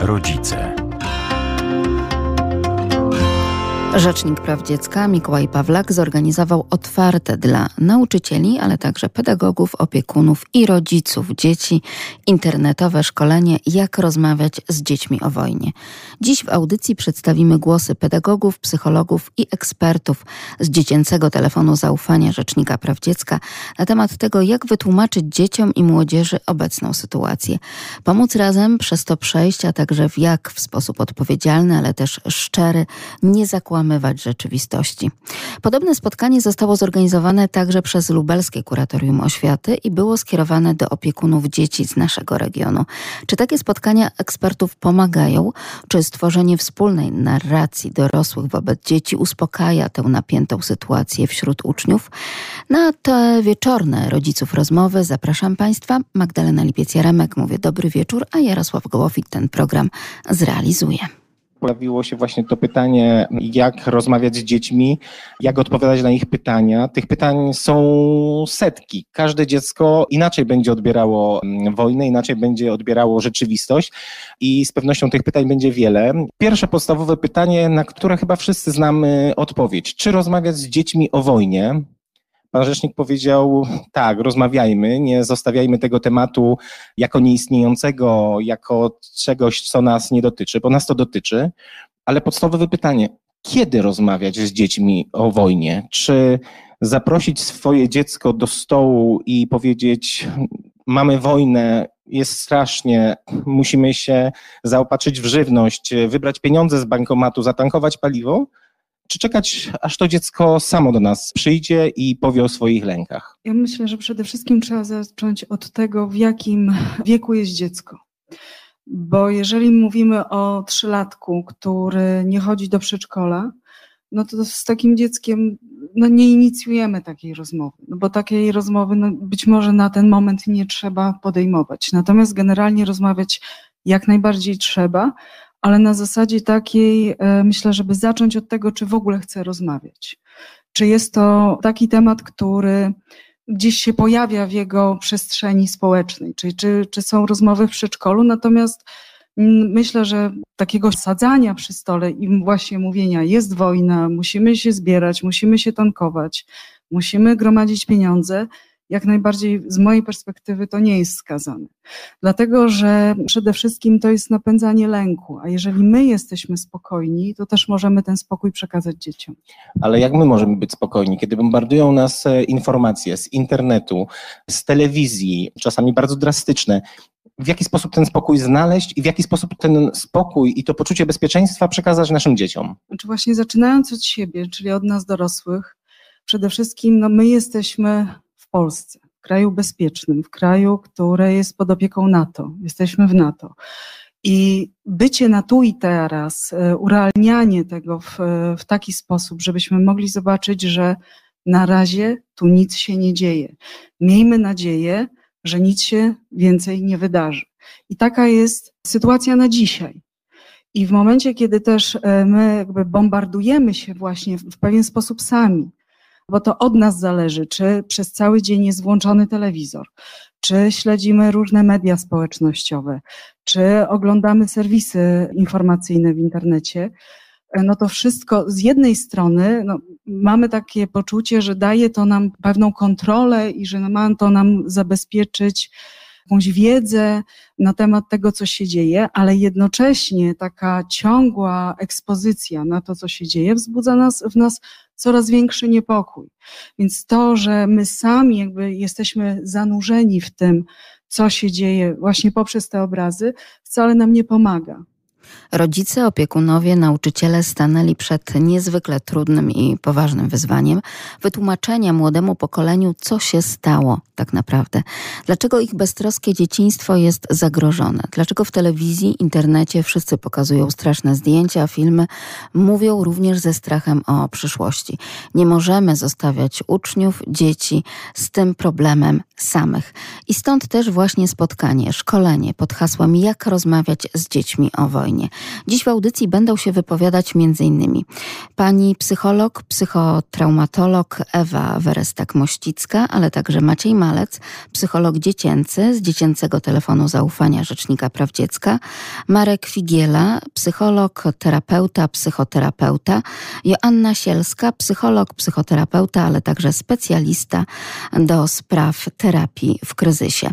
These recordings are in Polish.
Rodzice. Rzecznik Praw Dziecka Mikołaj Pawlak zorganizował otwarte dla nauczycieli, ale także pedagogów, opiekunów i rodziców dzieci internetowe szkolenie Jak rozmawiać z dziećmi o wojnie. Dziś w audycji przedstawimy głosy pedagogów, psychologów i ekspertów z dziecięcego telefonu zaufania Rzecznika Praw Dziecka na temat tego, jak wytłumaczyć dzieciom i młodzieży obecną sytuację. Pomóc razem przez to przejść, a także w jak w sposób odpowiedzialny, ale też szczery, nie zakładać rzeczywistości. Podobne spotkanie zostało zorganizowane także przez Lubelskie Kuratorium Oświaty i było skierowane do opiekunów dzieci z naszego regionu. Czy takie spotkania ekspertów pomagają? Czy stworzenie wspólnej narracji dorosłych wobec dzieci uspokaja tę napiętą sytuację wśród uczniów? Na te wieczorne rodziców rozmowy zapraszam Państwa. Magdalena Lipiec-Jaremek mówię dobry wieczór, a Jarosław Gołowit ten program zrealizuje pojawiło się właśnie to pytanie, jak rozmawiać z dziećmi, jak odpowiadać na ich pytania. Tych pytań są setki. Każde dziecko inaczej będzie odbierało mm, wojnę, inaczej będzie odbierało rzeczywistość i z pewnością tych pytań będzie wiele. Pierwsze podstawowe pytanie, na które chyba wszyscy znamy odpowiedź. Czy rozmawiać z dziećmi o wojnie? Pan rzecznik powiedział, tak, rozmawiajmy, nie zostawiajmy tego tematu jako nieistniejącego, jako czegoś, co nas nie dotyczy, bo nas to dotyczy, ale podstawowe pytanie, kiedy rozmawiać z dziećmi o wojnie? Czy zaprosić swoje dziecko do stołu i powiedzieć, mamy wojnę, jest strasznie, musimy się zaopatrzyć w żywność, wybrać pieniądze z bankomatu, zatankować paliwo? Czy czekać, aż to dziecko samo do nas przyjdzie i powie o swoich lękach? Ja myślę, że przede wszystkim trzeba zacząć od tego, w jakim wieku jest dziecko. Bo jeżeli mówimy o trzylatku, który nie chodzi do przedszkola, no to z takim dzieckiem no nie inicjujemy takiej rozmowy, no bo takiej rozmowy no być może na ten moment nie trzeba podejmować. Natomiast generalnie rozmawiać jak najbardziej trzeba, ale na zasadzie takiej, e, myślę, żeby zacząć od tego, czy w ogóle chcę rozmawiać. Czy jest to taki temat, który gdzieś się pojawia w jego przestrzeni społecznej, czy, czy, czy są rozmowy w przedszkolu, natomiast myślę, że takiego sadzania przy stole i właśnie mówienia, jest wojna, musimy się zbierać, musimy się tankować, musimy gromadzić pieniądze, jak najbardziej z mojej perspektywy to nie jest skazane. Dlatego, że przede wszystkim to jest napędzanie lęku, a jeżeli my jesteśmy spokojni, to też możemy ten spokój przekazać dzieciom. Ale jak my możemy być spokojni, kiedy bombardują nas e, informacje z internetu, z telewizji, czasami bardzo drastyczne, w jaki sposób ten spokój znaleźć i w jaki sposób ten spokój i to poczucie bezpieczeństwa przekazać naszym dzieciom? Znaczy właśnie zaczynając od siebie, czyli od nas dorosłych, przede wszystkim no my jesteśmy w Polsce, w kraju bezpiecznym, w kraju, które jest pod opieką NATO. Jesteśmy w NATO. I bycie na tu i teraz, e, urealnianie tego w, w taki sposób, żebyśmy mogli zobaczyć, że na razie tu nic się nie dzieje. Miejmy nadzieję, że nic się więcej nie wydarzy. I taka jest sytuacja na dzisiaj. I w momencie, kiedy też e, my jakby bombardujemy się właśnie w pewien sposób sami, bo to od nas zależy, czy przez cały dzień jest włączony telewizor, czy śledzimy różne media społecznościowe, czy oglądamy serwisy informacyjne w internecie, no to wszystko z jednej strony no, mamy takie poczucie, że daje to nam pewną kontrolę i że ma to nam zabezpieczyć jakąś wiedzę na temat tego, co się dzieje, ale jednocześnie taka ciągła ekspozycja na to, co się dzieje, wzbudza nas, w nas coraz większy niepokój. Więc to, że my sami jakby jesteśmy zanurzeni w tym, co się dzieje właśnie poprzez te obrazy, wcale nam nie pomaga. Rodzice, opiekunowie, nauczyciele stanęli przed niezwykle trudnym i poważnym wyzwaniem wytłumaczenia młodemu pokoleniu, co się stało tak naprawdę. Dlaczego ich beztroskie dzieciństwo jest zagrożone? Dlaczego w telewizji, internecie wszyscy pokazują straszne zdjęcia, filmy, mówią również ze strachem o przyszłości. Nie możemy zostawiać uczniów, dzieci z tym problemem samych. I stąd też właśnie spotkanie, szkolenie pod hasłem Jak rozmawiać z dziećmi o wojnie. Dziś w audycji będą się wypowiadać m.in. pani psycholog, psychotraumatolog Ewa Werestak-Mościcka, ale także Maciej Malec, psycholog dziecięcy z Dziecięcego Telefonu Zaufania Rzecznika Praw Dziecka, Marek Figiela, psycholog, terapeuta, psychoterapeuta, Joanna Sielska, psycholog, psychoterapeuta, ale także specjalista do spraw terapii w kryzysie.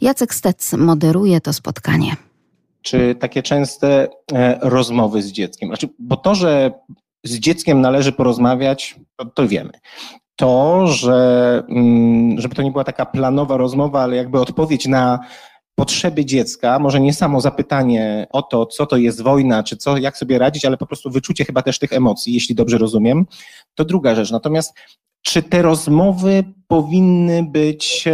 Jacek Stec moderuje to spotkanie. Czy takie częste e, rozmowy z dzieckiem? Znaczy, bo to, że z dzieckiem należy porozmawiać, to, to wiemy to, że mm, żeby to nie była taka planowa rozmowa, ale jakby odpowiedź na potrzeby dziecka, może nie samo zapytanie o to, co to jest wojna, czy co, jak sobie radzić, ale po prostu wyczucie chyba też tych emocji, jeśli dobrze rozumiem, to druga rzecz. Natomiast czy te rozmowy powinny być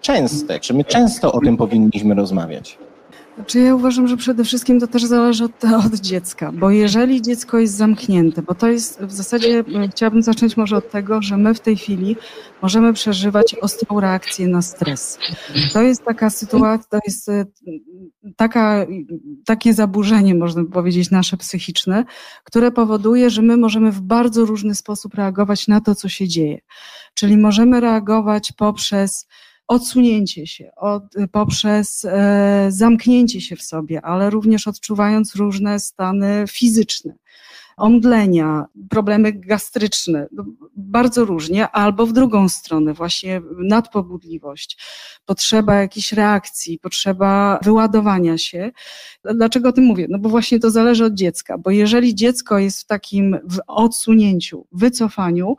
częste? Czy my często o tym powinniśmy rozmawiać? Znaczy ja uważam, że przede wszystkim to też zależy od, od, dziecka, bo jeżeli dziecko jest zamknięte, bo to jest w zasadzie, chciałabym zacząć może od tego, że my w tej chwili możemy przeżywać ostrą reakcję na stres. To jest taka sytuacja, to jest e, taka, takie zaburzenie, można powiedzieć, nasze psychiczne, które powoduje, że my możemy w bardzo różny sposób reagować na to, co się dzieje. Czyli możemy reagować poprzez odsunięcie się od, poprzez e, zamknięcie się w sobie, ale również odczuwając różne stany fizyczne omdlenia, problemy gastryczne, no, bardzo różnie, albo w drugą stronę, właśnie nadpobudliwość, potrzeba jakiejś reakcji, potrzeba wyładowania się. Dlaczego o tym mówię? No bo właśnie to zależy od dziecka, bo jeżeli dziecko jest w takim w odsunięciu, wycofaniu,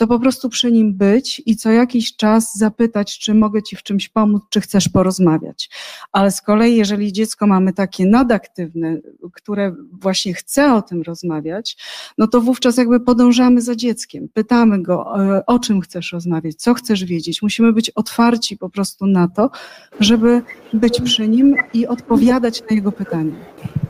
to po prostu przy nim być i co jakiś czas zapytać, czy mogę ci w czymś pomóc, czy chcesz porozmawiać. Ale z kolei, jeżeli dziecko mamy takie nadaktywne, które właśnie chce o tym rozmawiać, no to wówczas jakby podążamy za dzieckiem, pytamy go, e, o czym chcesz rozmawiać, co chcesz wiedzieć. Musimy być otwarci po prostu na to, żeby być przy nim i odpowiadać na jego pytania.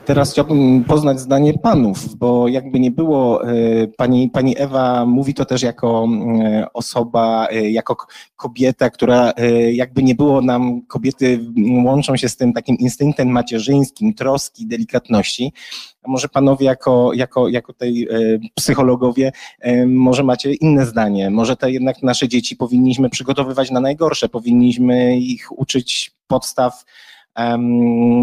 Teraz chciałbym poznać zdanie panów, bo jakby nie było, e, pani, pani Ewa mówi to też jako e, osoba, e, jako kobieta, która jakby nie było nam, kobiety łączą się z tym takim instynktem macierzyńskim, troski, delikatności. A może panowie jako, jako, jako tej psychologowie, może macie inne zdanie, może te jednak nasze dzieci powinniśmy przygotowywać na najgorsze, powinniśmy ich uczyć podstaw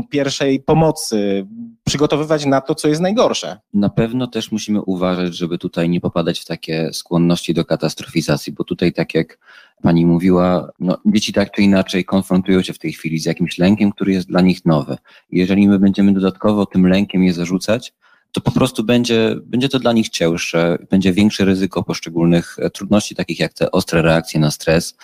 pierwszej pomocy, przygotowywać na to, co jest najgorsze. Na pewno też musimy uważać, żeby tutaj nie popadać w takie skłonności do katastrofizacji, bo tutaj, tak jak pani mówiła, no, dzieci tak czy inaczej konfrontują się w tej chwili z jakimś lękiem, który jest dla nich nowy. Jeżeli my będziemy dodatkowo tym lękiem je zarzucać, to po prostu będzie, będzie to dla nich cięższe, będzie większe ryzyko poszczególnych e, trudności, takich jak te ostre reakcje na stres.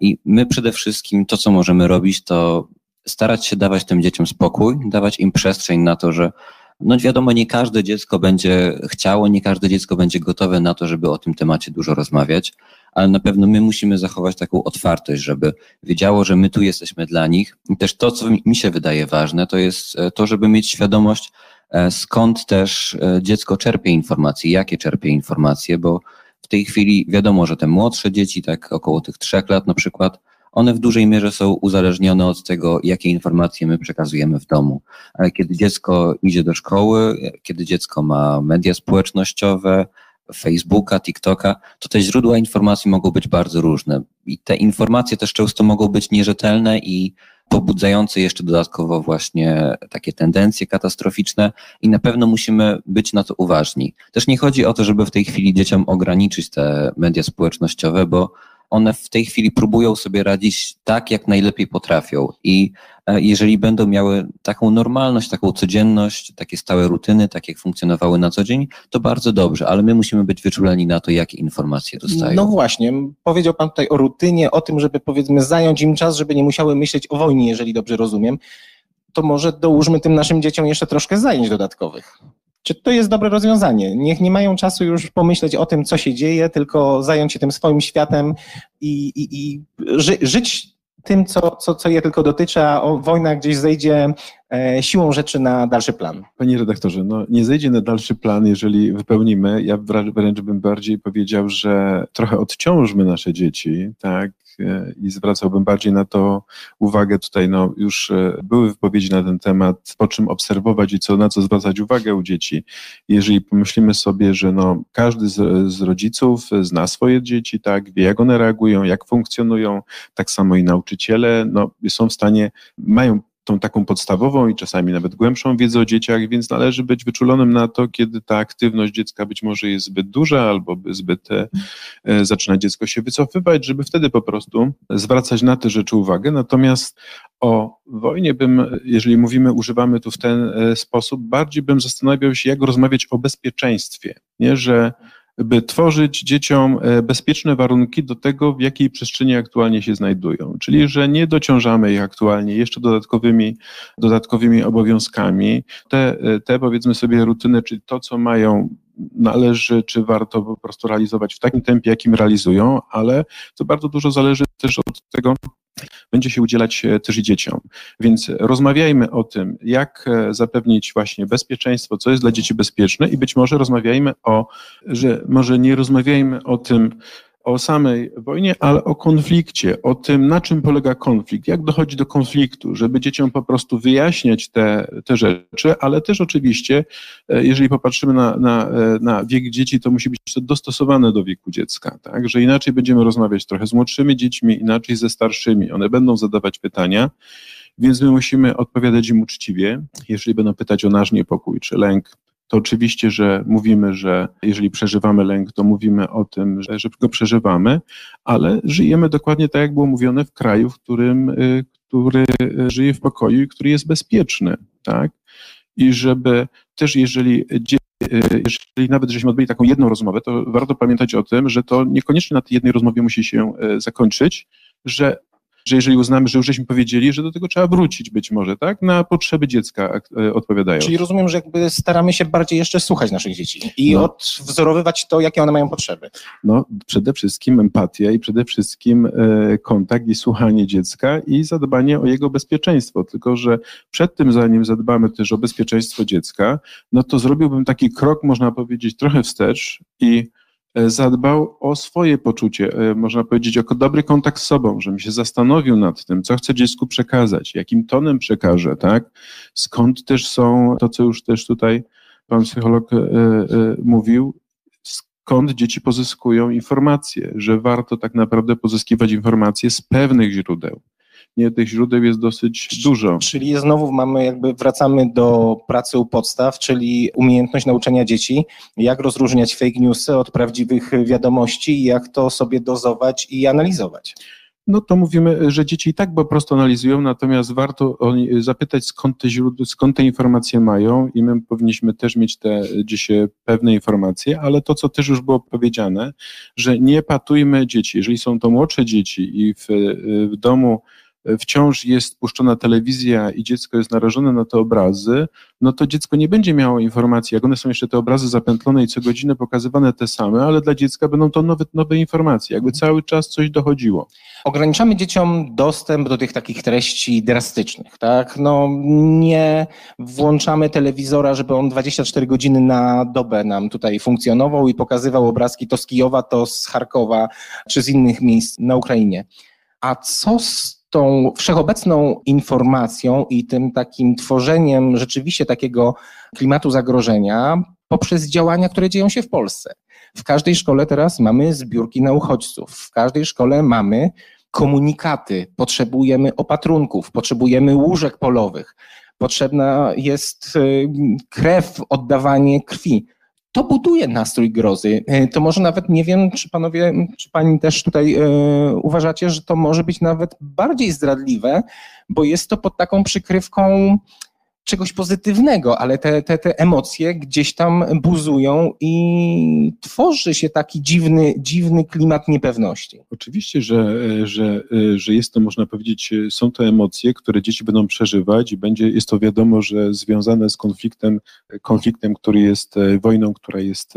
I my przede wszystkim to, co możemy robić, to starać się dawać tym dzieciom spokój, dawać im przestrzeń na to, że no wiadomo, nie każde dziecko będzie chciało, nie każde dziecko będzie gotowe na to, żeby o tym temacie dużo rozmawiać, ale na pewno my musimy zachować taką otwartość, żeby wiedziało, że my tu jesteśmy dla nich. I też to, co mi się wydaje ważne, to jest e, to, żeby mieć świadomość, e, skąd też e, dziecko czerpie informacje, jakie czerpie informacje, bo w tej chwili wiadomo, że te młodsze dzieci, tak około tych trzech lat na przykład, one w dużej mierze są uzależnione od tego, jakie informacje my przekazujemy w domu. Ale kiedy dziecko idzie do szkoły, kiedy dziecko ma media społecznościowe, Facebooka, TikToka, to te źródła informacji mogą być bardzo różne. I te informacje też często mogą być nierzetelne i pobudzające jeszcze dodatkowo właśnie takie tendencje katastroficzne i na pewno musimy być na to uważni. Też nie chodzi o to, żeby w tej chwili dzieciom ograniczyć te media społecznościowe, bo one w tej chwili próbują sobie radzić tak, jak najlepiej potrafią. I e, jeżeli będą miały taką normalność, taką codzienność, takie stałe rutyny, tak jak funkcjonowały na co dzień, to bardzo dobrze, ale my musimy być wyczuleni na to, jakie informacje dostają. No właśnie, powiedział Pan tutaj o rutynie, o tym, żeby powiedzmy zająć im czas, żeby nie musiały myśleć o wojnie, jeżeli dobrze rozumiem. To może dołóżmy tym naszym dzieciom jeszcze troszkę zajęć dodatkowych. Czy to jest dobre rozwiązanie? Niech nie mają czasu już pomyśleć o tym, co się dzieje, tylko zająć się tym swoim światem i, i, i ży, żyć tym, co, co, co je tylko dotyczy, a wojna gdzieś zejdzie e, siłą rzeczy na dalszy plan. Panie redaktorze, no nie zejdzie na dalszy plan, jeżeli wypełnimy. Ja wręcz bym bardziej powiedział, że trochę odciążmy nasze dzieci, tak, i zwracałbym bardziej na to uwagę. Tutaj no, już były wypowiedzi na ten temat, po czym obserwować i co, na co zwracać uwagę u dzieci. Jeżeli pomyślimy sobie, że no, każdy z, z rodziców zna swoje dzieci, tak, wie jak one reagują, jak funkcjonują, tak samo i nauczyciele no, są w stanie, mają tą taką podstawową i czasami nawet głębszą wiedzę o dzieciach, więc należy być wyczulonym na to, kiedy ta aktywność dziecka być może jest zbyt duża albo zbyt e, e, zaczyna dziecko się wycofywać, żeby wtedy po prostu zwracać na te rzeczy uwagę. Natomiast o wojnie bym, jeżeli mówimy, używamy tu w ten e, sposób, bardziej bym zastanawiał się, jak rozmawiać o bezpieczeństwie, nie, że by tworzyć dzieciom e, bezpieczne warunki do tego, w jakiej przestrzeni aktualnie się znajdują. Czyli, że nie dociążamy ich aktualnie jeszcze dodatkowymi, dodatkowymi obowiązkami. Te, e, te, powiedzmy sobie, rutyny, czyli to, co mają należy, czy warto po prostu realizować w takim tempie, jakim realizują, ale to bardzo dużo zależy też od tego, będzie się udzielać e, też i dzieciom. Więc rozmawiajmy o tym, jak e, zapewnić właśnie bezpieczeństwo, co jest dla dzieci bezpieczne i być może rozmawiajmy o, że może nie rozmawiajmy o tym, o samej wojnie, ale o konflikcie, o tym, na czym polega konflikt, jak dochodzi do konfliktu, żeby dzieciom po prostu wyjaśniać te, te rzeczy, ale też oczywiście, e, jeżeli popatrzymy na, na, e, na wiek dzieci, to musi być to dostosowane do wieku dziecka, tak? że inaczej będziemy rozmawiać trochę z młodszymi dziećmi, inaczej ze starszymi. One będą zadawać pytania, więc my musimy odpowiadać im uczciwie. Jeżeli będą pytać o nasz niepokój czy lęk, to oczywiście, że mówimy, że jeżeli przeżywamy lęk, to mówimy o tym, że, że go przeżywamy, ale żyjemy dokładnie tak, jak było mówione, w kraju, w którym, y, który żyje w pokoju i który jest bezpieczny, tak? I żeby też, jeżeli y, jeżeli nawet żeśmy odbyli taką jedną rozmowę, to warto pamiętać o tym, że to niekoniecznie na tej jednej rozmowie musi się y, zakończyć, że że jeżeli uznamy, że już żeśmy powiedzieli, że do tego trzeba wrócić być może, tak? Na potrzeby dziecka e, odpowiadają. Czyli rozumiem, że jakby staramy się bardziej jeszcze słuchać naszych dzieci i no. odwzorowywać to, jakie one mają potrzeby. No, przede wszystkim empatia i przede wszystkim e, kontakt i słuchanie dziecka i zadbanie o jego bezpieczeństwo. Tylko, że przed tym, zanim zadbamy też o bezpieczeństwo dziecka, no to zrobiłbym taki krok, można powiedzieć, trochę wstecz i zadbał o swoje poczucie, e, można powiedzieć, o dobry kontakt z sobą, żebym się zastanowił nad tym, co chcę dziecku przekazać, jakim tonem przekażę, tak? Skąd też są, to co już też tutaj pan psycholog e, mówił, skąd dzieci pozyskują informacje, że warto tak naprawdę pozyskiwać informacje z pewnych źródeł nie, tych źródeł jest dosyć dużo. Czyli znowu mamy jakby, wracamy do pracy u podstaw, czyli umiejętność nauczenia dzieci, jak rozróżniać fake newsy od prawdziwych wiadomości, jak to sobie dozować i analizować. No to mówimy, że dzieci i tak po prostu analizują, natomiast warto zapytać, skąd te źródła, skąd te informacje mają i my powinniśmy też mieć te dzisiaj pewne informacje, ale to, co też już było powiedziane, że nie patujmy dzieci. Jeżeli są to młodsze dzieci i w, w domu wciąż jest puszczona telewizja i dziecko jest narażone na te obrazy, no to dziecko nie będzie miało informacji, jak one są jeszcze te obrazy zapętlone i co godzinę pokazywane te same, ale dla dziecka będą to nowe, nowe informacje, jakby cały czas coś dochodziło. Ograniczamy dzieciom dostęp do tych takich treści drastycznych, tak? No nie włączamy telewizora, żeby on 24 godziny na dobę nam tutaj funkcjonował i pokazywał obrazki to z Kijowa, to z Charkowa, czy z innych miejsc na Ukrainie. A co z tą wszechobecną informacją i tym takim tworzeniem rzeczywiście takiego klimatu zagrożenia poprzez działania, które dzieją się w Polsce. W każdej szkole teraz mamy zbiórki na uchodźców, w każdej szkole mamy komunikaty, potrzebujemy opatrunków, potrzebujemy łóżek polowych, potrzebna jest y, krew, oddawanie krwi to buduje nastrój grozy. E, to może nawet nie wiem, czy panowie, czy pani też tutaj e, uważacie, że to może być nawet bardziej zdradliwe, bo jest to pod taką przykrywką czegoś pozytywnego, ale te, te, te emocje gdzieś tam buzują i tworzy się taki dziwny, dziwny klimat niepewności. Oczywiście, że, że, że jest to, można powiedzieć, są to emocje, które dzieci będą przeżywać i będzie, jest to wiadomo, że związane z konfliktem, konfliktem, który jest wojną, która jest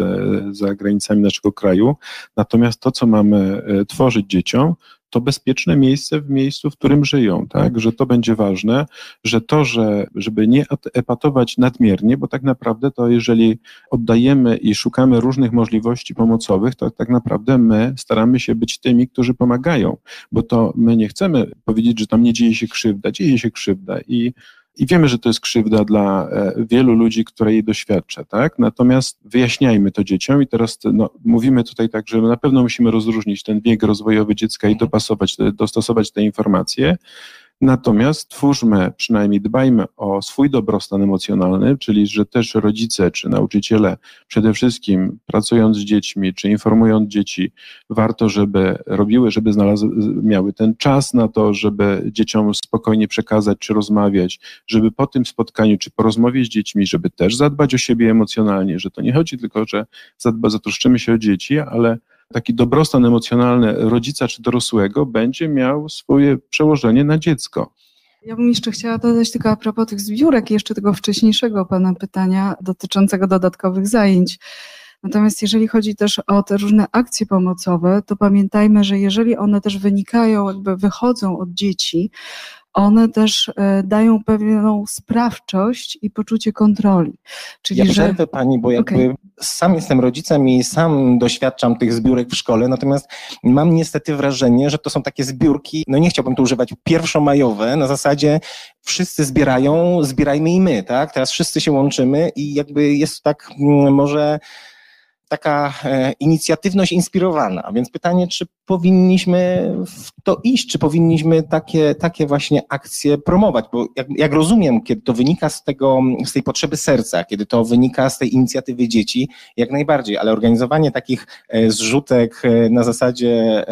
za granicami naszego kraju. Natomiast to, co mamy tworzyć dzieciom, to bezpieczne miejsce w miejscu, w którym żyją, tak? Że to będzie ważne, że to, że, żeby nie epatować nadmiernie, bo tak naprawdę to jeżeli oddajemy i szukamy różnych możliwości pomocowych, to tak naprawdę my staramy się być tymi, którzy pomagają, bo to my nie chcemy powiedzieć, że tam nie dzieje się krzywda, dzieje się krzywda i i wiemy, że to jest krzywda dla e, wielu ludzi, które jej doświadcza, tak? Natomiast wyjaśniajmy to dzieciom i teraz no, mówimy tutaj tak, że na pewno musimy rozróżnić ten wiek rozwojowy dziecka i dopasować, dostosować te informacje, Natomiast twórzmy, przynajmniej dbajmy o swój dobrostan emocjonalny, czyli że też rodzice czy nauczyciele przede wszystkim pracując z dziećmi czy informując dzieci, warto, żeby robiły, żeby znalazły, miały ten czas na to, żeby dzieciom spokojnie przekazać czy rozmawiać, żeby po tym spotkaniu czy po rozmowie z dziećmi, żeby też zadbać o siebie emocjonalnie, że to nie chodzi tylko, że zatroszczymy się o dzieci, ale taki dobrostan emocjonalny rodzica czy dorosłego będzie miał swoje przełożenie na dziecko. Ja bym jeszcze chciała dodać tylko a propos tych zbiórek, jeszcze tego wcześniejszego Pana pytania dotyczącego dodatkowych zajęć. Natomiast jeżeli chodzi też o te różne akcje pomocowe, to pamiętajmy, że jeżeli one też wynikają, jakby wychodzą od dzieci, one też e, dają pewną sprawczość i poczucie kontroli. Czyli, ja przerwę że... Pani, bo jakby okay. sam jestem rodzicem i sam doświadczam tych zbiórek w szkole, natomiast mam niestety wrażenie, że to są takie zbiórki, no nie chciałbym tu używać, pierwszomajowe, na zasadzie wszyscy zbierają, zbierajmy i my, tak? Teraz wszyscy się łączymy i jakby jest tak mm, może taka e, inicjatywność inspirowana. Więc pytanie, czy powinniśmy w to iść, czy powinniśmy takie, takie właśnie akcje promować? Bo jak, jak rozumiem, kiedy to wynika z, tego, z tej potrzeby serca, kiedy to wynika z tej inicjatywy dzieci, jak najbardziej, ale organizowanie takich e, zrzutek e, na zasadzie,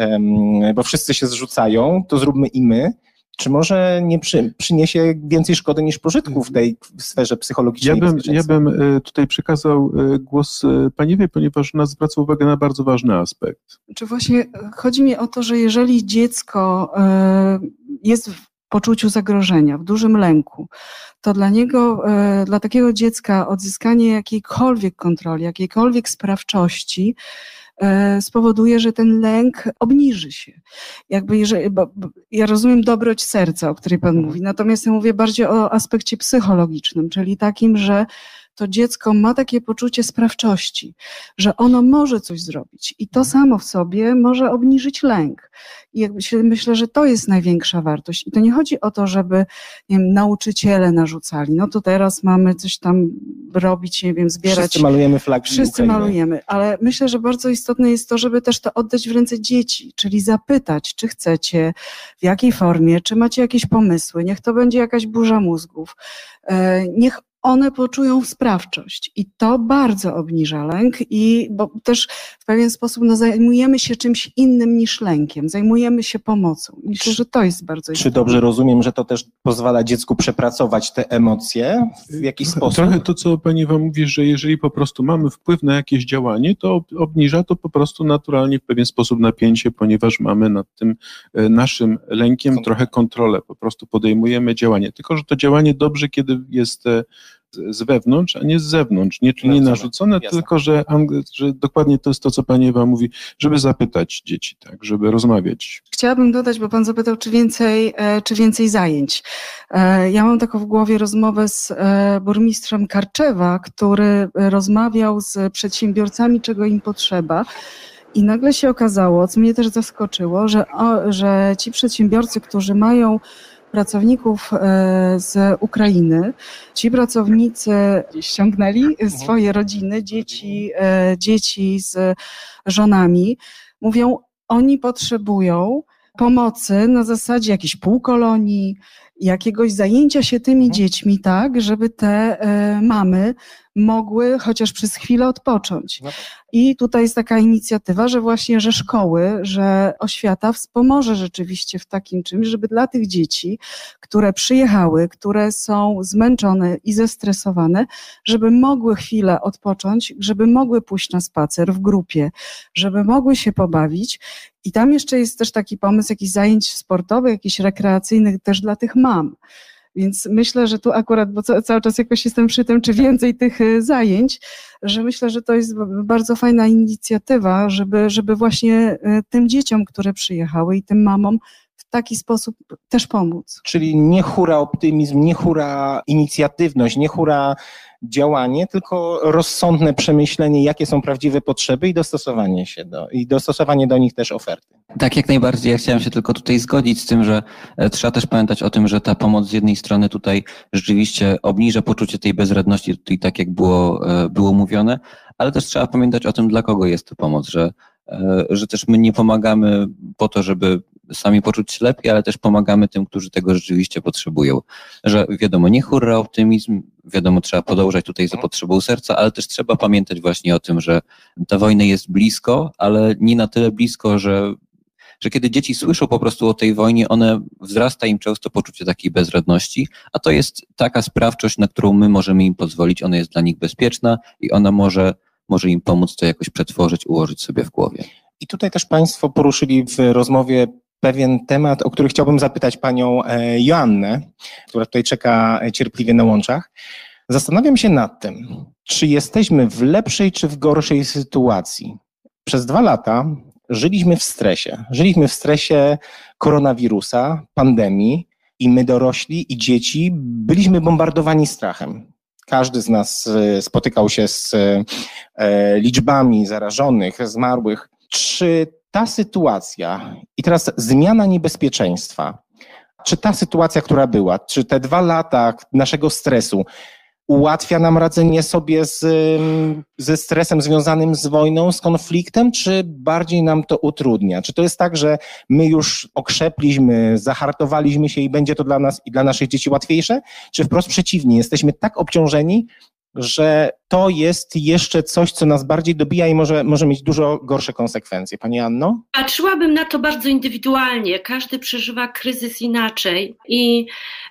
bo wszyscy się zrzucają, to zróbmy i my, czy może nie przy, przyniesie więcej szkody niż pożytku w tej sferze psychologicznej? Ja bym, ja bym e, tutaj przekazał e, głos e, Pani wie, ponieważ ona zwraca uwagę na bardzo ważny aspekt. Czy właśnie chodzi mi o to, że jeżeli dziecko jest w poczuciu zagrożenia, w dużym lęku, to dla niego, dla takiego dziecka odzyskanie jakiejkolwiek kontroli, jakiejkolwiek sprawczości, spowoduje, że ten lęk obniży się. Jakby jeżeli, bo, bo ja rozumiem dobroć serca, o której Pan mhm. mówi, natomiast ja mówię bardziej o aspekcie psychologicznym, czyli takim, że to dziecko ma takie poczucie sprawczości, że ono może coś zrobić i to samo w sobie może obniżyć lęk. I myślę, że to jest największa wartość. I to nie chodzi o to, żeby wiem, nauczyciele narzucali, no to teraz mamy coś tam robić, nie wiem, zbierać. Wszyscy malujemy flagi Wszyscy Ukrainy. malujemy, ale myślę, że bardzo istotne jest to, żeby też to oddać w ręce dzieci, czyli zapytać, czy chcecie, w jakiej formie, czy macie jakieś pomysły, niech to będzie jakaś burza mózgów. E, niech one poczują sprawczość i to bardzo obniża lęk i bo też w pewien sposób no, zajmujemy się czymś innym niż lękiem, zajmujemy się pomocą. Myślę, że to jest bardzo istotne. Czy dobrze rozumiem, że to też pozwala dziecku przepracować te emocje w jakiś sposób? Trochę to, co pani wam mówi, że jeżeli po prostu mamy wpływ na jakieś działanie, to obniża to po prostu naturalnie w pewien sposób napięcie, ponieważ mamy nad tym e, naszym lękiem trochę kontrolę, po prostu podejmujemy działanie. Tylko, że to działanie dobrze, kiedy jest e, z wewnątrz, a nie z zewnątrz. Nie, nie narzucone, Jasne. tylko że, że dokładnie to jest to, co pani Ewa mówi, żeby zapytać dzieci, tak, żeby rozmawiać. Chciałabym dodać, bo pan zapytał, czy więcej, e, czy więcej zajęć. E, ja mam taką w głowie rozmowę z e, burmistrzem Karczewa, który rozmawiał z przedsiębiorcami, czego im potrzeba. I nagle się okazało, co mnie też zaskoczyło, że, że ci przedsiębiorcy, którzy mają pracowników e, z Ukrainy. Ci pracownicy ściągnęli mhm. swoje rodziny, dzieci, e, dzieci z żonami. Mówią, oni potrzebują pomocy na zasadzie jakiejś półkolonii, jakiegoś zajęcia się tymi mhm. dziećmi, tak, żeby te e, mamy mogły chociaż przez chwilę odpocząć. No. I tutaj jest taka inicjatywa, że właśnie, że szkoły, że oświata wspomoże rzeczywiście w takim czymś, żeby dla tych dzieci, które przyjechały, które są zmęczone i zestresowane, żeby mogły chwilę odpocząć, żeby mogły pójść na spacer w grupie, żeby mogły się pobawić. I tam jeszcze jest też taki pomysł jakichś zajęć sportowych, jakichś rekreacyjnych też dla tych mam Więc myślę, że tu akurat, bo cały czas jakoś jestem przy tym, czy więcej tych y, zajęć, że myślę, że to jest bardzo fajna inicjatywa, żeby, żeby właśnie y, tym dzieciom, które przyjechały i tym mamom taki sposób też pomóc. Czyli nie hura optymizm, nie hura inicjatywność, nie hura działanie, tylko rozsądne przemyślenie, jakie są prawdziwe potrzeby i dostosowanie się do, i dostosowanie do nich też oferty. Tak, jak najbardziej. Ja chciałem się tylko tutaj zgodzić z tym, że e, trzeba też pamiętać o tym, że ta pomoc z jednej strony tutaj rzeczywiście obniża poczucie tej bezradności, tutaj tak jak było, e, było mówione, ale też trzeba pamiętać o tym, dla kogo jest to pomoc, że, e, że też my nie pomagamy po to, żeby sami poczuć się lepiej, ale też pomagamy tym, którzy tego rzeczywiście potrzebują. Że wiadomo, nie hurra optymizm, wiadomo, trzeba podążać tutaj za potrzebą serca, ale też trzeba pamiętać właśnie o tym, że ta wojna jest blisko, ale nie na tyle blisko, że że kiedy dzieci słyszą po prostu o tej wojnie, one wzrasta im często poczucie takiej bezradności, a to jest taka sprawczość, na którą my możemy im pozwolić, ona jest dla nich bezpieczna i ona może, może im pomóc to jakoś przetworzyć, ułożyć sobie w głowie. I tutaj też Państwo poruszyli w rozmowie pewien temat, o który chciałbym zapytać panią e, Joannę, która tutaj czeka cierpliwie na łączach. Zastanawiam się nad tym, czy jesteśmy w lepszej czy w gorszej sytuacji. Przez dwa lata żyliśmy w stresie. Żyliśmy w stresie koronawirusa, pandemii i my dorośli i dzieci byliśmy bombardowani strachem. Każdy z nas e, spotykał się z e, liczbami zarażonych, zmarłych. Czy ta sytuacja i teraz zmiana niebezpieczeństwa, czy ta sytuacja, która była, czy te dwa lata naszego stresu ułatwia nam radzenie sobie z, ze stresem związanym z wojną, z konfliktem, czy bardziej nam to utrudnia? Czy to jest tak, że my już okrzepliśmy, zahartowaliśmy się i będzie to dla nas i dla naszych dzieci łatwiejsze? Czy wprost przeciwnie, jesteśmy tak obciążeni, że to jest jeszcze coś, co nas bardziej dobija i może, może mieć dużo gorsze konsekwencje. Pani Anno? Patrzyłabym na to bardzo indywidualnie. Każdy przeżywa kryzys inaczej i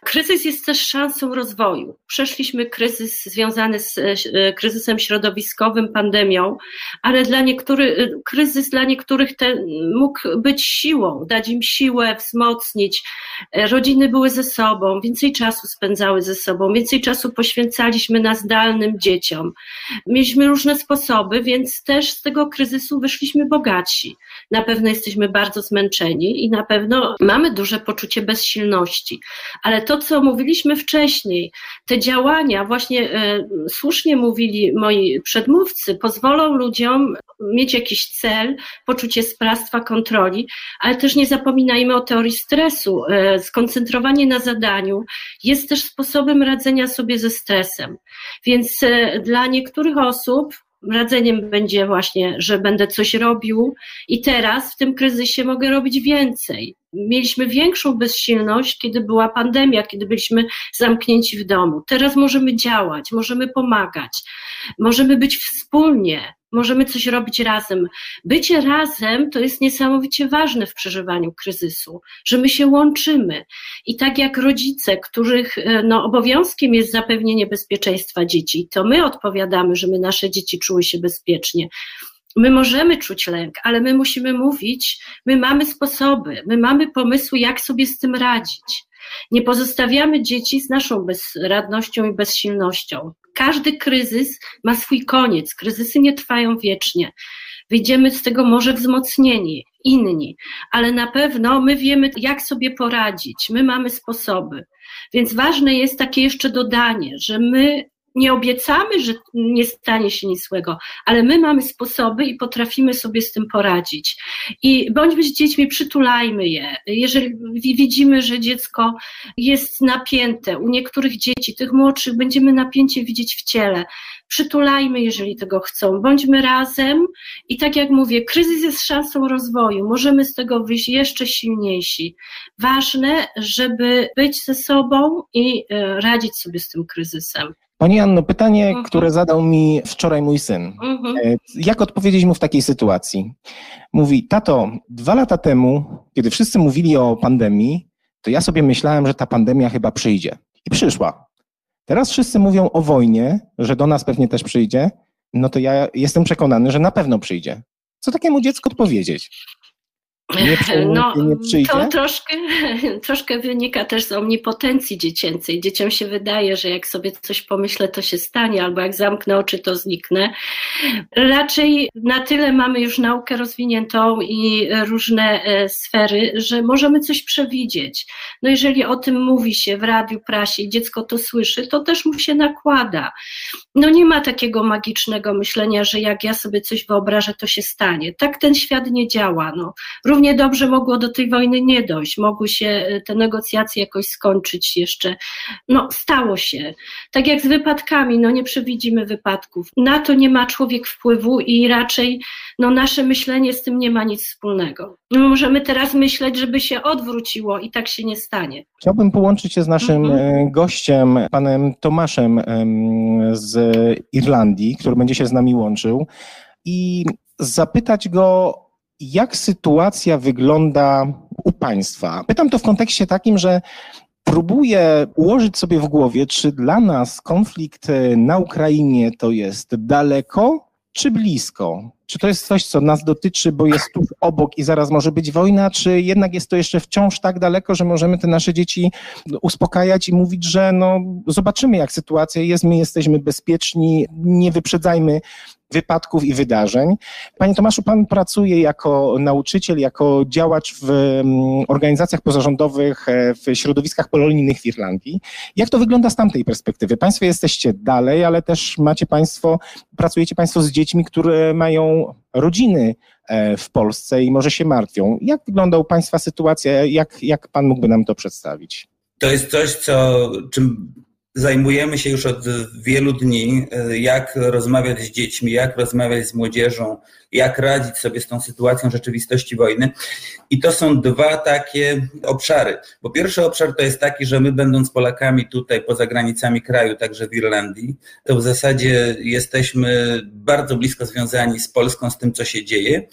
kryzys jest też szansą rozwoju. Przeszliśmy kryzys związany z e, kryzysem środowiskowym, pandemią, ale dla niektórych, e, kryzys dla niektórych ten mógł być siłą, dać im siłę, wzmocnić. E, rodziny były ze sobą, więcej czasu spędzały ze sobą, więcej czasu poświęcaliśmy na zdalnym dzieciom Mieliśmy różne sposoby, więc też z tego kryzysu wyszliśmy bogatsi. Na pewno jesteśmy bardzo zmęczeni i na pewno mamy duże poczucie bezsilności. Ale to, co mówiliśmy wcześniej, te działania, właśnie e, słusznie mówili moi przedmówcy, pozwolą ludziom mieć jakiś cel, poczucie sprawstwa, kontroli, ale też nie zapominajmy o teorii stresu. E, skoncentrowanie na zadaniu jest też sposobem radzenia sobie ze stresem. Więc e, dla dla niektórych osób radzeniem będzie właśnie, że będę coś robił i teraz w tym kryzysie mogę robić więcej. Mieliśmy większą bezsilność, kiedy była pandemia, kiedy byliśmy zamknięci w domu. Teraz możemy działać, możemy pomagać, możemy być wspólnie, możemy coś robić razem. Bycie razem to jest niesamowicie ważne w przeżywaniu kryzysu, że my się łączymy. I tak jak rodzice, których e, no, obowiązkiem jest zapewnienie bezpieczeństwa dzieci, to my odpowiadamy, żeby nasze dzieci czuły się bezpiecznie. My możemy czuć lęk, ale my musimy mówić, my mamy sposoby, my mamy pomysły, jak sobie z tym radzić. Nie pozostawiamy dzieci z naszą bezradnością i bezsilnością. Każdy kryzys ma swój koniec. Kryzysy nie trwają wiecznie. Wyjdziemy z tego może wzmocnieni, inni, ale na pewno my wiemy, jak sobie poradzić. My mamy sposoby. Więc ważne jest takie jeszcze dodanie, że my nie obiecamy, że nie stanie się nic złego, ale my mamy sposoby i potrafimy sobie z tym poradzić. I bądźmy z dziećmi, przytulajmy je. Jeżeli widzimy, że dziecko jest napięte, u niektórych dzieci, tych młodszych, będziemy napięcie widzieć w ciele. Przytulajmy, jeżeli tego chcą. Bądźmy razem i tak jak mówię, kryzys jest szansą rozwoju. Możemy z tego wyjść jeszcze silniejsi. Ważne, żeby być ze sobą i e, radzić sobie z tym kryzysem. Pani Anno, pytanie, mhm. które zadał mi wczoraj mój syn. Mhm. E, jak odpowiedzieć mu w takiej sytuacji? Mówi, tato, dwa lata temu, kiedy wszyscy mówili o pandemii, to ja sobie myślałem, że ta pandemia chyba przyjdzie. I przyszła. Teraz wszyscy mówią o wojnie, że do nas pewnie też przyjdzie. No to ja jestem przekonany, że na pewno przyjdzie. Co takiemu dziecku odpowiedzieć? Nie, no, nie? To troszkę, troszkę wynika też z omnipotencji dziecięcej. Dzieciom się wydaje, że jak sobie coś pomyślę, to się stanie, albo jak zamknę oczy, to zniknę. Raczej na tyle mamy już naukę rozwiniętą i różne e, sfery, że możemy coś przewidzieć. No jeżeli o tym mówi się w radiu, prasie i dziecko to słyszy, to też mu się nakłada. No nie ma takiego magicznego myślenia, że jak ja sobie coś wyobrażę, to się stanie. Tak ten świat nie działa. No równie dobrze mogło do tej wojny nie dojść, mogły się e, te negocjacje jakoś skończyć jeszcze. No, stało się. Tak jak z wypadkami, no nie przewidzimy wypadków. Na to nie ma człowiek wpływu i raczej no, nasze myślenie z tym nie ma nic wspólnego. My możemy teraz myśleć, żeby się odwróciło i tak się nie stanie. Chciałbym połączyć się z naszym mhm. E, gościem, panem Tomaszem z Irlandii, który będzie się z nami łączył i zapytać go jak sytuacja wygląda u Państwa? Pytam to w kontekście takim, że próbuję ułożyć sobie w głowie, czy dla nas konflikt na Ukrainie to jest daleko czy blisko? Czy to jest coś, co nas dotyczy, bo jest tuż obok i zaraz może być wojna, czy jednak jest to jeszcze wciąż tak daleko, że możemy te nasze dzieci uspokajać i mówić, że no, zobaczymy, jak sytuacja jest, my jesteśmy bezpieczni, nie wyprzedzajmy wypadków i wydarzeń. Panie Tomaszu, pan pracuje jako nauczyciel, jako działacz w mm, organizacjach pozarządowych, e, w środowiskach polonijnych w Irlandii. Jak to wygląda z tamtej perspektywy? Państwo jesteście dalej, ale też macie państwo, pracujecie państwo z dziećmi, które mają rodziny e, w Polsce i może się martwią. Jak wygląda u państwa sytuacja? Jak, jak pan mógłby nam to przedstawić? To jest coś, co, czym zajmujemy się już od wielu dni, e, jak rozmawiać z dziećmi, jak rozmawiać z młodzieżą, jak radzić sobie z tą sytuacją rzeczywistości wojny. I to są dwa takie obszary. Bo pierwszy obszar to jest taki, że my będąc Polakami tutaj poza granicami kraju, także w Irlandii, to w zasadzie jesteśmy bardzo blisko związani z Polską, z tym, co się dzieje.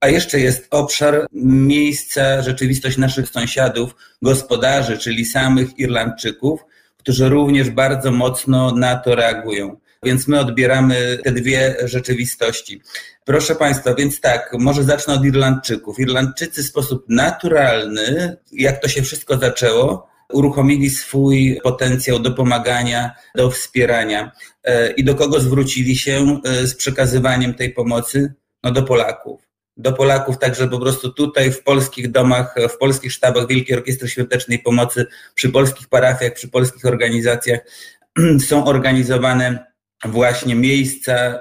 A jeszcze jest obszar miejsca, rzeczywistość naszych sąsiadów, gospodarzy, czyli samych Irlandczyków, którzy również bardzo mocno na to reagują. Więc my odbieramy te dwie rzeczywistości. Proszę Państwa, więc tak, może zacznę od Irlandczyków. Irlandczycy w sposób naturalny, jak to się wszystko zaczęło, uruchomili swój potencjał do pomagania, do wspierania. E, I do kogo zwrócili się e, z przekazywaniem tej pomocy? No do Polaków do Polaków, także po prostu tutaj w polskich domach, w polskich sztabach Wielkiej Orkiestry Świątecznej Pomocy, przy polskich parafiach, przy polskich organizacjach są organizowane właśnie miejsca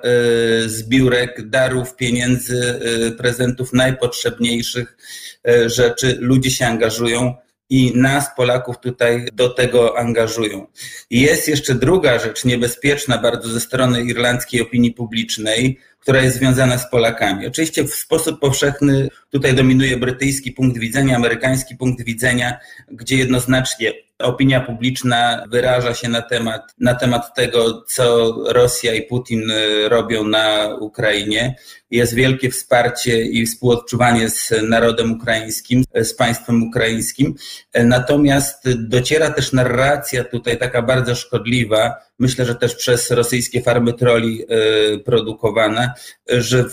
y, zbiórek, darów, pieniędzy, y, prezentów najpotrzebniejszych y, rzeczy. Ludzie się angażują i nas, Polaków, tutaj do tego angażują. Jest jeszcze druga rzecz niebezpieczna bardzo ze strony irlandzkiej opinii publicznej, która jest związana z Polakami. Oczywiście w sposób powszechny tutaj dominuje brytyjski punkt widzenia, amerykański punkt widzenia, gdzie jednoznacznie opinia publiczna wyraża się na temat, na temat tego, co Rosja i Putin y, robią na Ukrainie. Jest wielkie wsparcie i współodczuwanie z narodem ukraińskim, z państwem ukraińskim. Natomiast dociera też narracja tutaj taka bardzo szkodliwa, myślę, że też przez rosyjskie farmy troli y, produkowana, że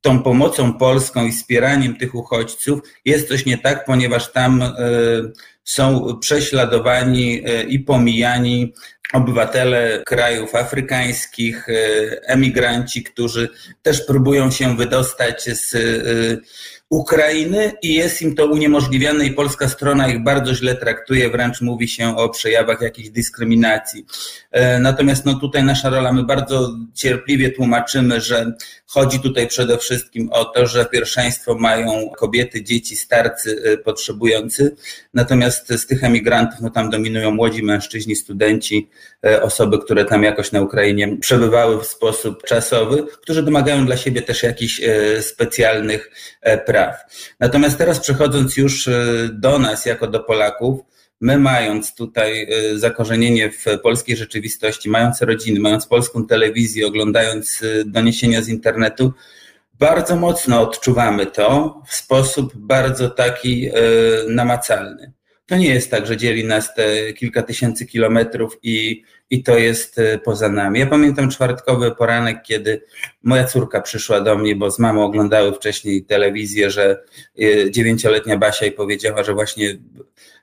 tą pomocą polską i wspieraniem tych uchodźców jest coś nie tak, ponieważ tam y, są prześladowani e, i pomijani obywatele krajów afrykańskich, e, emigranci, którzy też próbują się wydostać z e, Ukrainy i jest im to uniemożliwiane i polska strona ich bardzo źle traktuje, wręcz mówi się o przejawach jakiejś dyskryminacji. Natomiast no tutaj nasza rola, my bardzo cierpliwie tłumaczymy, że chodzi tutaj przede wszystkim o to, że pierwszeństwo mają kobiety, dzieci, starcy potrzebujący, natomiast z tych emigrantów no tam dominują młodzi mężczyźni, studenci, E, osoby, które tam jakoś na Ukrainie przebywały w sposób czasowy, którzy domagają dla siebie też jakichś e, specjalnych e, praw. Natomiast teraz przechodząc już do nas, jako do Polaków, my mając tutaj zakorzenienie w polskiej rzeczywistości, mając rodziny, mając polską telewizję, oglądając doniesienia z internetu, bardzo mocno odczuwamy to w sposób bardzo taki namacalny. To nie jest tak, że dzieli nas te kilka tysięcy kilometrów i, i to jest poza nami. Ja pamiętam czwartkowy poranek, kiedy moja córka przyszła do mnie, bo z mamą oglądały wcześniej telewizję, że dziewięcioletnia Basia i powiedziała, że właśnie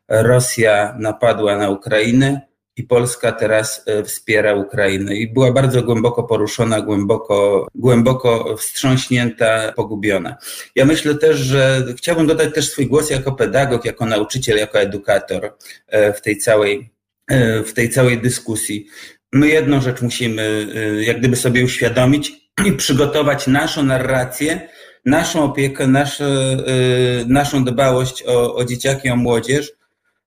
Rosja napadła na Ukrainę i Polska teraz e, wspiera Ukrainę. I była bardzo głęboko poruszona, głęboko, głęboko wstrząśnięta, pogubiona. Ja myślę też, że chciałbym dodać też swój głos jako pedagog, jako nauczyciel, jako edukator e, w tej całej, e, w tej całej dyskusji. My jedną rzecz musimy jak gdyby sobie uświadomić i przygotować naszą narrację, naszą opiekę, nasze, naszą dbałość o, o dzieciaki, o młodzież,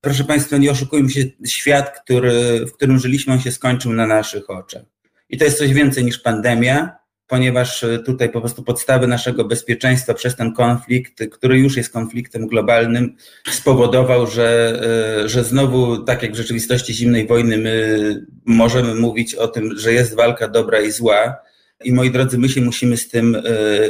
Proszę Państwa, nie oszukujmy się, świat, który, w którym żyliśmy, on się skończył na naszych oczach. I to jest coś więcej niż pandemia, ponieważ tutaj po prostu podstawy naszego bezpieczeństwa przez ten konflikt, który już jest konfliktem globalnym, spowodował, że, że znowu, tak jak w rzeczywistości zimnej wojny, my możemy mówić o tym, że jest walka dobra i zła. I moi drodzy, my się musimy z tym e,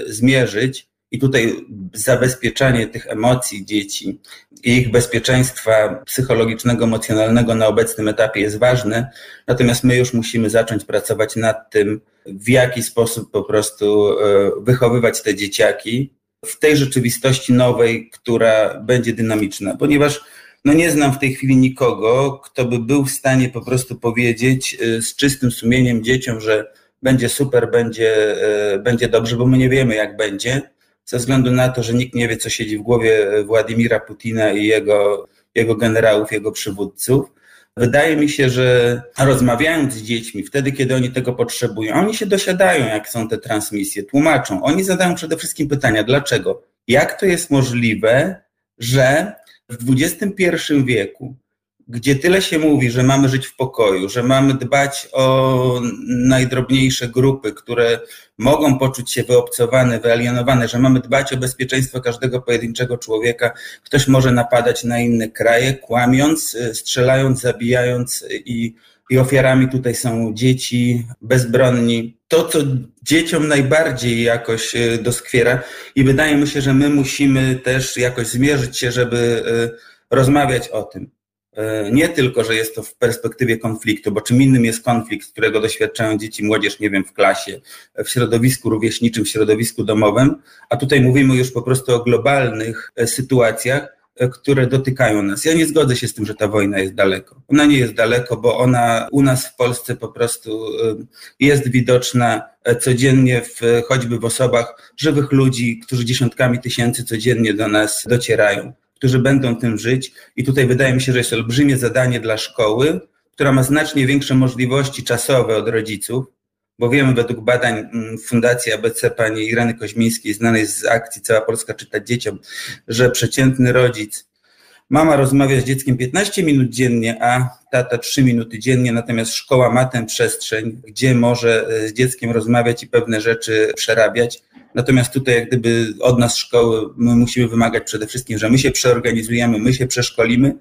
zmierzyć. I tutaj zabezpieczanie tych emocji dzieci i ich bezpieczeństwa psychologicznego, emocjonalnego na obecnym etapie jest ważne. Natomiast my już musimy zacząć pracować nad tym, w jaki sposób po prostu e, wychowywać te dzieciaki w tej rzeczywistości nowej, która będzie dynamiczna, ponieważ no nie znam w tej chwili nikogo, kto by był w stanie po prostu powiedzieć e, z czystym sumieniem dzieciom, że będzie super, będzie, e, będzie dobrze, bo my nie wiemy, jak będzie ze względu na to, że nikt nie wie, co siedzi w głowie Władimira Putina i jego, jego generałów, jego przywódców. Wydaje mi się, że rozmawiając z dziećmi, wtedy, kiedy oni tego potrzebują, oni się dosiadają, jak są te transmisje, tłumaczą. Oni zadają przede wszystkim pytania, dlaczego? Jak to jest możliwe, że w XXI wieku gdzie tyle się mówi, że mamy żyć w pokoju, że mamy dbać o najdrobniejsze grupy, które mogą poczuć się wyobcowane, wyalienowane, że mamy dbać o bezpieczeństwo każdego pojedynczego człowieka, ktoś może napadać na inne kraje, kłamiąc, strzelając, zabijając i, i ofiarami tutaj są dzieci bezbronni. To, co dzieciom najbardziej jakoś e, doskwiera i wydaje mi się, że my musimy też jakoś zmierzyć się, żeby rozmawiać o tym. E, nie tylko, że jest to w perspektywie konfliktu, bo czym innym jest konflikt, którego doświadczają dzieci, młodzież, nie wiem, w klasie, w środowisku rówieśniczym, w środowisku domowym, a tutaj mówimy już po prostu o globalnych e, sytuacjach, e, które dotykają nas. Ja nie zgodzę się z tym, że ta wojna jest daleko. Ona nie jest daleko, bo ona u nas w Polsce po prostu jest widoczna codziennie, w, choćby w osobach żywych ludzi, którzy dziesiątkami tysięcy codziennie do nas docierają którzy będą tym żyć. I tutaj wydaje mi się, że jest olbrzymie zadanie dla szkoły, która ma znacznie większe możliwości czasowe od rodziców, bo wiemy według badań mm, Fundacji ABC pani Ireny Koźmińskiej, znanej z akcji Cała Polska czyta dzieciom, że przeciętny rodzic, mama rozmawia z dzieckiem 15 minut dziennie, a tata 3 minuty dziennie, natomiast szkoła ma tę przestrzeń, gdzie może e, z dzieckiem rozmawiać i pewne rzeczy przerabiać. Natomiast tutaj jak gdyby od nas szkoły my musimy wymagać przede wszystkim, że my się przeorganizujemy, my się przeszkolimy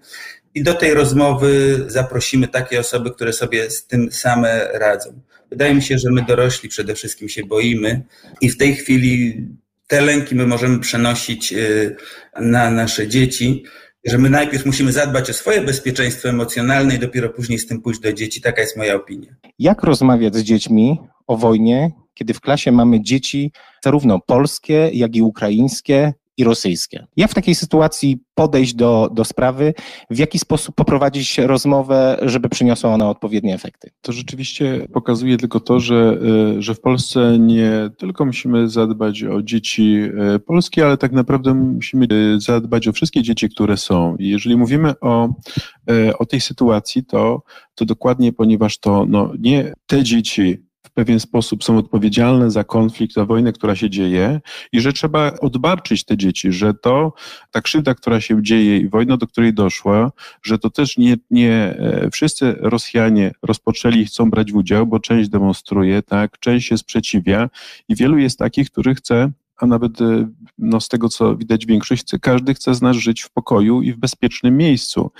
i do tej rozmowy zaprosimy takie osoby, które sobie z tym same radzą. Wydaje mi się, że my dorośli przede wszystkim się boimy i w tej chwili te lęki my możemy przenosić y, na nasze dzieci, że my najpierw musimy zadbać o swoje bezpieczeństwo emocjonalne i dopiero później z tym pójść do dzieci. Taka jest moja opinia. Jak rozmawiać z dziećmi o wojnie, kiedy w klasie mamy dzieci zarówno polskie, jak i ukraińskie i rosyjskie. Jak w takiej sytuacji podejść do, do sprawy, w jaki sposób poprowadzić rozmowę, żeby przyniosła ona odpowiednie efekty? To rzeczywiście pokazuje tylko to, że, y, że w Polsce nie tylko musimy zadbać o dzieci y, polskie, ale tak naprawdę musimy y, zadbać o wszystkie dzieci, które są. I jeżeli mówimy o, o tej sytuacji, to, to dokładnie, ponieważ to no, nie te dzieci, pewien sposób są odpowiedzialne za konflikt, za wojnę, która się dzieje i że trzeba odbarczyć te dzieci, że to, ta krzywda, która się dzieje i wojna, do której doszła, że to też nie, nie e, wszyscy Rosjanie rozpoczęli i chcą brać w udział, bo część demonstruje, tak, część się sprzeciwia i wielu jest takich, którzy chce a nawet e, no, z tego, co widać większość, każdy chce z nas żyć w pokoju i w bezpiecznym miejscu.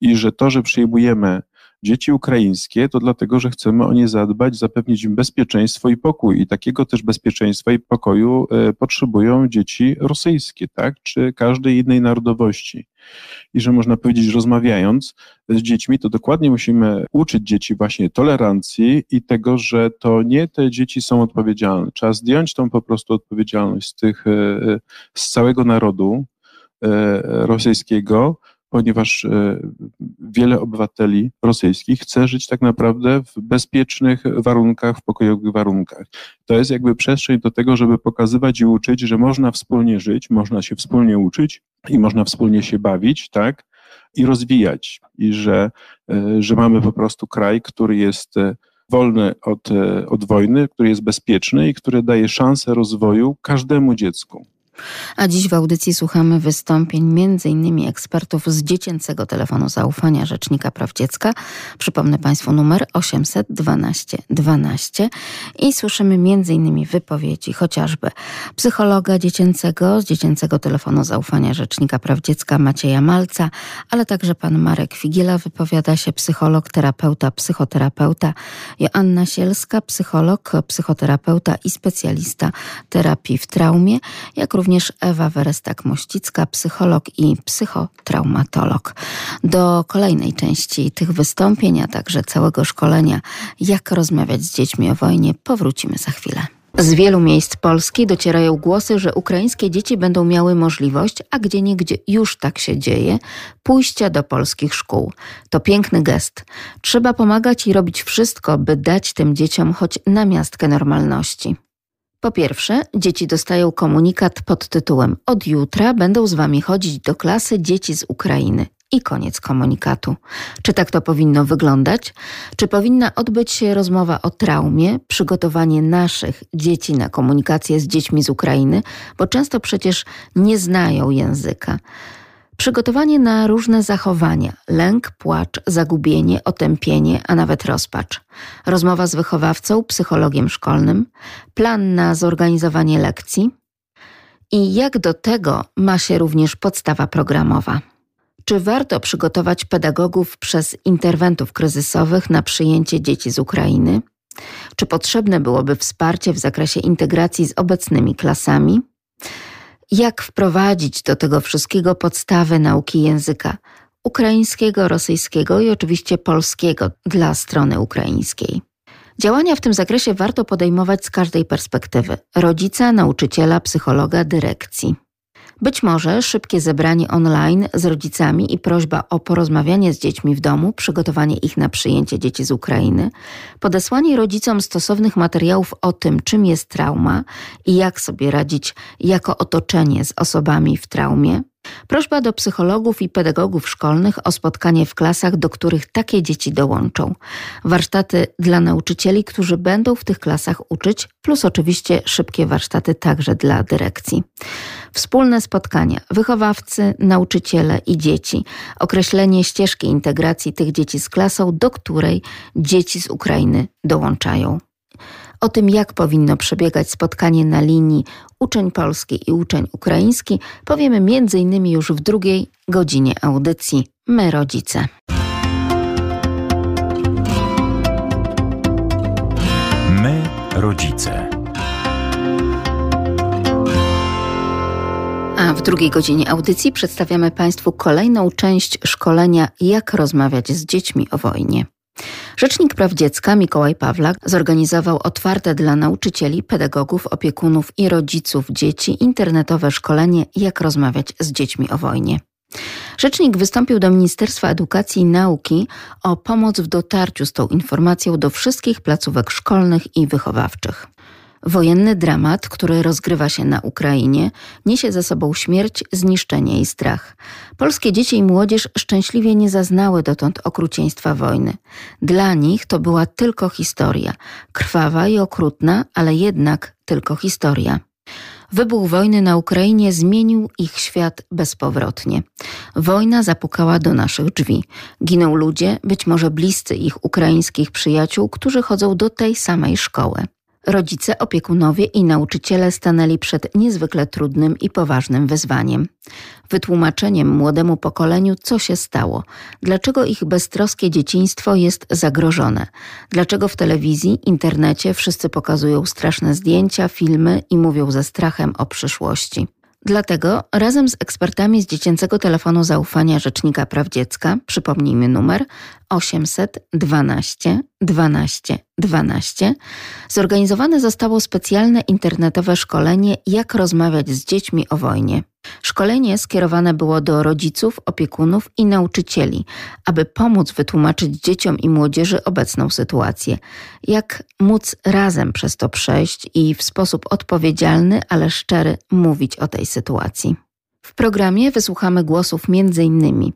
I że to, że przyjmujemy dzieci ukraińskie, to dlatego, że chcemy o nie zadbać, zapewnić im bezpieczeństwo i pokój. I takiego też bezpieczeństwa i pokoju e, potrzebują dzieci rosyjskie, tak, czy każdej innej narodowości. I że można powiedzieć, rozmawiając z dziećmi, to dokładnie musimy uczyć dzieci właśnie tolerancji i tego, że to nie te dzieci są odpowiedzialne. Trzeba zdjąć tą po prostu odpowiedzialność z tych, e, z całego narodu rosyjskiego, ponieważ e, wiele obywateli rosyjskich chce żyć tak naprawdę w bezpiecznych warunkach, w pokojowych warunkach. To jest jakby przestrzeń do tego, żeby pokazywać i uczyć, że można wspólnie żyć, można się wspólnie uczyć i można wspólnie się bawić, tak? I rozwijać. I że, e, że mamy po prostu kraj, który jest e, wolny od, od wojny, który jest bezpieczny i który daje szansę rozwoju każdemu dziecku. A dziś w audycji słuchamy wystąpień m.in. ekspertów z dziecięcego telefonu zaufania Rzecznika Praw Dziecka. Przypomnę Państwu numer 812 12 i słyszymy m.in. wypowiedzi chociażby psychologa dziecięcego z dziecięcego telefonu zaufania Rzecznika Praw Dziecka Macieja Malca, ale także pan Marek Figiela wypowiada się psycholog, terapeuta, psychoterapeuta, Joanna Sielska, psycholog, psychoterapeuta i specjalista terapii w traumie, jak również również Ewa Werestak-Mościcka, psycholog i psychotraumatolog. Do kolejnej części tych wystąpień, a także całego szkolenia Jak rozmawiać z dziećmi o wojnie powrócimy za chwilę. Z wielu miejsc Polski docierają głosy, że ukraińskie dzieci będą miały możliwość, a gdzie niegdzie już tak się dzieje, pójścia do polskich szkół. To piękny gest. Trzeba pomagać i robić wszystko, by dać tym dzieciom choć namiastkę normalności. Po pierwsze, dzieci dostają komunikat pod tytułem Od jutra będą z wami chodzić do klasy dzieci z Ukrainy. I koniec komunikatu. Czy tak to powinno wyglądać? Czy powinna odbyć się rozmowa o traumie, przygotowanie naszych dzieci na komunikację z dziećmi z Ukrainy, bo często przecież nie znają języka? Przygotowanie na różne zachowania lęk, płacz, zagubienie, otępienie, a nawet rozpacz. Rozmowa z wychowawcą, psychologiem szkolnym, plan na zorganizowanie lekcji. I jak do tego ma się również podstawa programowa. Czy warto przygotować pedagogów przez interwentów kryzysowych na przyjęcie dzieci z Ukrainy? Czy potrzebne byłoby wsparcie w zakresie integracji z obecnymi klasami? Jak wprowadzić do tego wszystkiego podstawy nauki języka ukraińskiego, rosyjskiego i oczywiście polskiego dla strony ukraińskiej. Działania w tym zakresie warto podejmować z każdej perspektywy rodzica, nauczyciela, psychologa, dyrekcji. Być może szybkie zebranie online z rodzicami i prośba o porozmawianie z dziećmi w domu, przygotowanie ich na przyjęcie dzieci z Ukrainy, podesłanie rodzicom stosownych materiałów o tym, czym jest trauma i jak sobie radzić jako otoczenie z osobami w traumie, Prośba do psychologów i pedagogów szkolnych o spotkanie w klasach, do których takie dzieci dołączą. Warsztaty dla nauczycieli, którzy będą w tych klasach uczyć, plus oczywiście szybkie warsztaty także dla dyrekcji. Wspólne spotkania wychowawcy, nauczyciele i dzieci. Określenie ścieżki integracji tych dzieci z klasą, do której dzieci z Ukrainy dołączają. O tym, jak powinno przebiegać spotkanie na linii uczeń polski i uczeń ukraiński, powiemy m.in. już w drugiej godzinie audycji My Rodzice. My Rodzice. A w drugiej godzinie audycji przedstawiamy Państwu kolejną część szkolenia Jak rozmawiać z dziećmi o wojnie. Rzecznik Praw Dziecka Mikołaj Pawlak zorganizował otwarte dla nauczycieli, pedagogów, opiekunów i rodziców dzieci internetowe szkolenie Jak rozmawiać z dziećmi o wojnie. Rzecznik wystąpił do Ministerstwa Edukacji i Nauki o pomoc w dotarciu z tą informacją do wszystkich placówek szkolnych i wychowawczych. Wojenny dramat, który rozgrywa się na Ukrainie, niesie ze sobą śmierć, zniszczenie i strach. Polskie dzieci i młodzież szczęśliwie nie zaznały dotąd okrucieństwa wojny. Dla nich to była tylko historia, krwawa i okrutna, ale jednak tylko historia. Wybuch wojny na Ukrainie zmienił ich świat bezpowrotnie. Wojna zapukała do naszych drzwi. Giną ludzie, być może bliscy ich ukraińskich przyjaciół, którzy chodzą do tej samej szkoły. Rodzice, opiekunowie i nauczyciele stanęli przed niezwykle trudnym i poważnym wyzwaniem. Wytłumaczeniem młodemu pokoleniu, co się stało, dlaczego ich beztroskie dzieciństwo jest zagrożone, dlaczego w telewizji, internecie wszyscy pokazują straszne zdjęcia, filmy i mówią ze strachem o przyszłości. Dlatego razem z ekspertami z Dziecięcego Telefonu Zaufania Rzecznika Praw Dziecka, przypomnijmy numer 800 12 12 12, zorganizowane zostało specjalne internetowe szkolenie Jak rozmawiać z dziećmi o wojnie. Szkolenie skierowane było do rodziców, opiekunów i nauczycieli, aby pomóc wytłumaczyć dzieciom i młodzieży obecną sytuację, jak móc razem przez to przejść i w sposób odpowiedzialny, ale szczery mówić o tej sytuacji. W programie wysłuchamy głosów m.in.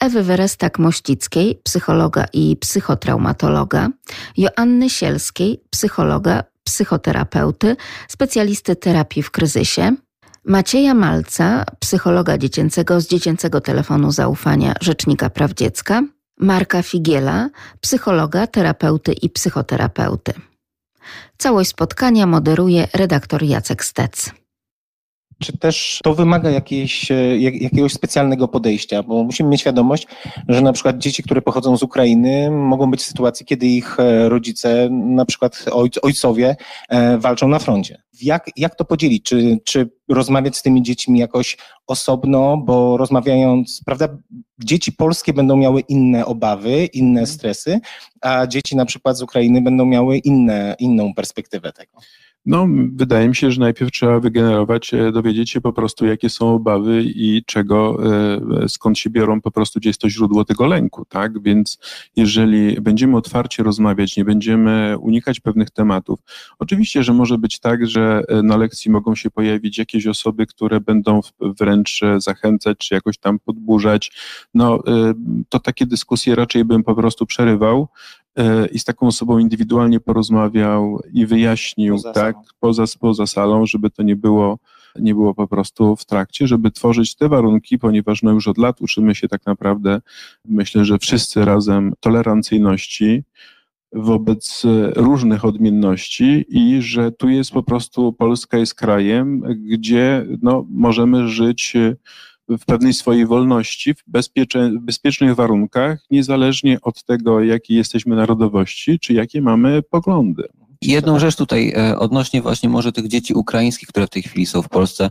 Ewy Werestak-Mościckiej, psychologa i psychotraumatologa, Joanny Sielskiej, psychologa, psychoterapeuty, specjalisty terapii w kryzysie, Macieja Malca, psychologa dziecięcego z Dziecięcego Telefonu Zaufania Rzecznika Praw Dziecka, Marka Figiela, psychologa, terapeuty i psychoterapeuty. Całość spotkania moderuje redaktor Jacek Stec czy też to wymaga jakiejś, e, jakiegoś specjalnego podejścia, bo musimy mieć świadomość, że na przykład dzieci, które pochodzą z Ukrainy, mogą być w sytuacji, kiedy ich e, rodzice, na przykład ojcowie, e, walczą na froncie. Jak, jak to podzielić? Czy, czy rozmawiać z tymi dziećmi jakoś osobno, bo rozmawiając, prawda, dzieci polskie będą miały inne obawy, inne stresy, a dzieci na przykład z Ukrainy będą miały inne, inną perspektywę tego. No, wydaje mi się, że najpierw trzeba wygenerować, e, dowiedzieć się po prostu, jakie są obawy i czego, e, skąd się biorą po prostu, gdzie jest to źródło tego lęku, tak? Więc jeżeli będziemy otwarcie rozmawiać, nie będziemy unikać pewnych tematów, oczywiście, że może być tak, że e, na lekcji mogą się pojawić jakieś osoby, które będą wręcz zachęcać, czy jakoś tam podburzać, no, to takie dyskusje raczej bym po prostu przerywał, i z taką osobą indywidualnie porozmawiał i wyjaśnił, poza tak, poza, poza salą, żeby to nie było, nie było po prostu w trakcie, żeby tworzyć te warunki, ponieważ no już od lat uczymy się tak naprawdę, myślę, że wszyscy razem tolerancyjności wobec różnych odmienności i że tu jest po prostu Polska jest krajem, gdzie no, możemy żyć w pewnej swojej wolności, w bezpiecznych warunkach, niezależnie od tego, jakiej jesteśmy narodowości, czy jakie mamy poglądy. Jedną rzecz tutaj e, odnośnie właśnie może tych dzieci ukraińskich, które w tej chwili są w Polsce,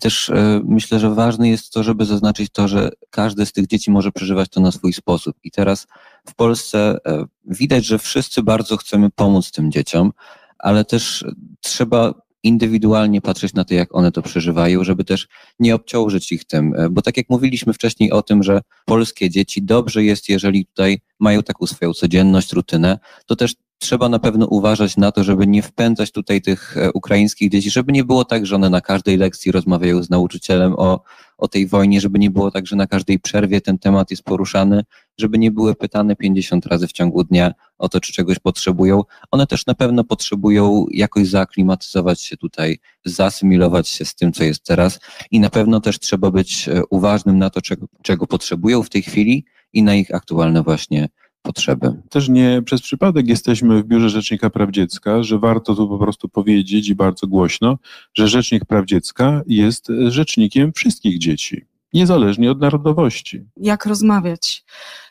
też e, myślę, że ważne jest to, żeby zaznaczyć to, że każde z tych dzieci może przeżywać to na swój sposób. I teraz w Polsce e, widać, że wszyscy bardzo chcemy pomóc tym dzieciom, ale też trzeba indywidualnie patrzeć na to, jak one to przeżywają, żeby też nie obciążyć ich tym. E, bo tak jak mówiliśmy wcześniej o tym, że polskie dzieci dobrze jest, jeżeli tutaj mają taką swoją codzienność, rutynę, to też trzeba na pewno uważać na to, żeby nie wpędzać tutaj tych e, ukraińskich dzieci, żeby nie było tak, że one na każdej lekcji rozmawiają z nauczycielem o, o tej wojnie, żeby nie było tak, że na każdej przerwie ten temat jest poruszany, żeby nie były pytane 50 razy w ciągu dnia o to, czy czegoś potrzebują. One też na pewno potrzebują jakoś zaaklimatyzować się tutaj, zasymilować się z tym, co jest teraz i na pewno też trzeba być e, uważnym na to, czego, czego potrzebują w tej chwili i na ich aktualne właśnie potrzeby. Też nie przez przypadek jesteśmy w Biurze Rzecznika Praw Dziecka, że warto tu po prostu powiedzieć i bardzo głośno, że Rzecznik Praw Dziecka jest rzecznikiem wszystkich dzieci, niezależnie od narodowości. Jak rozmawiać?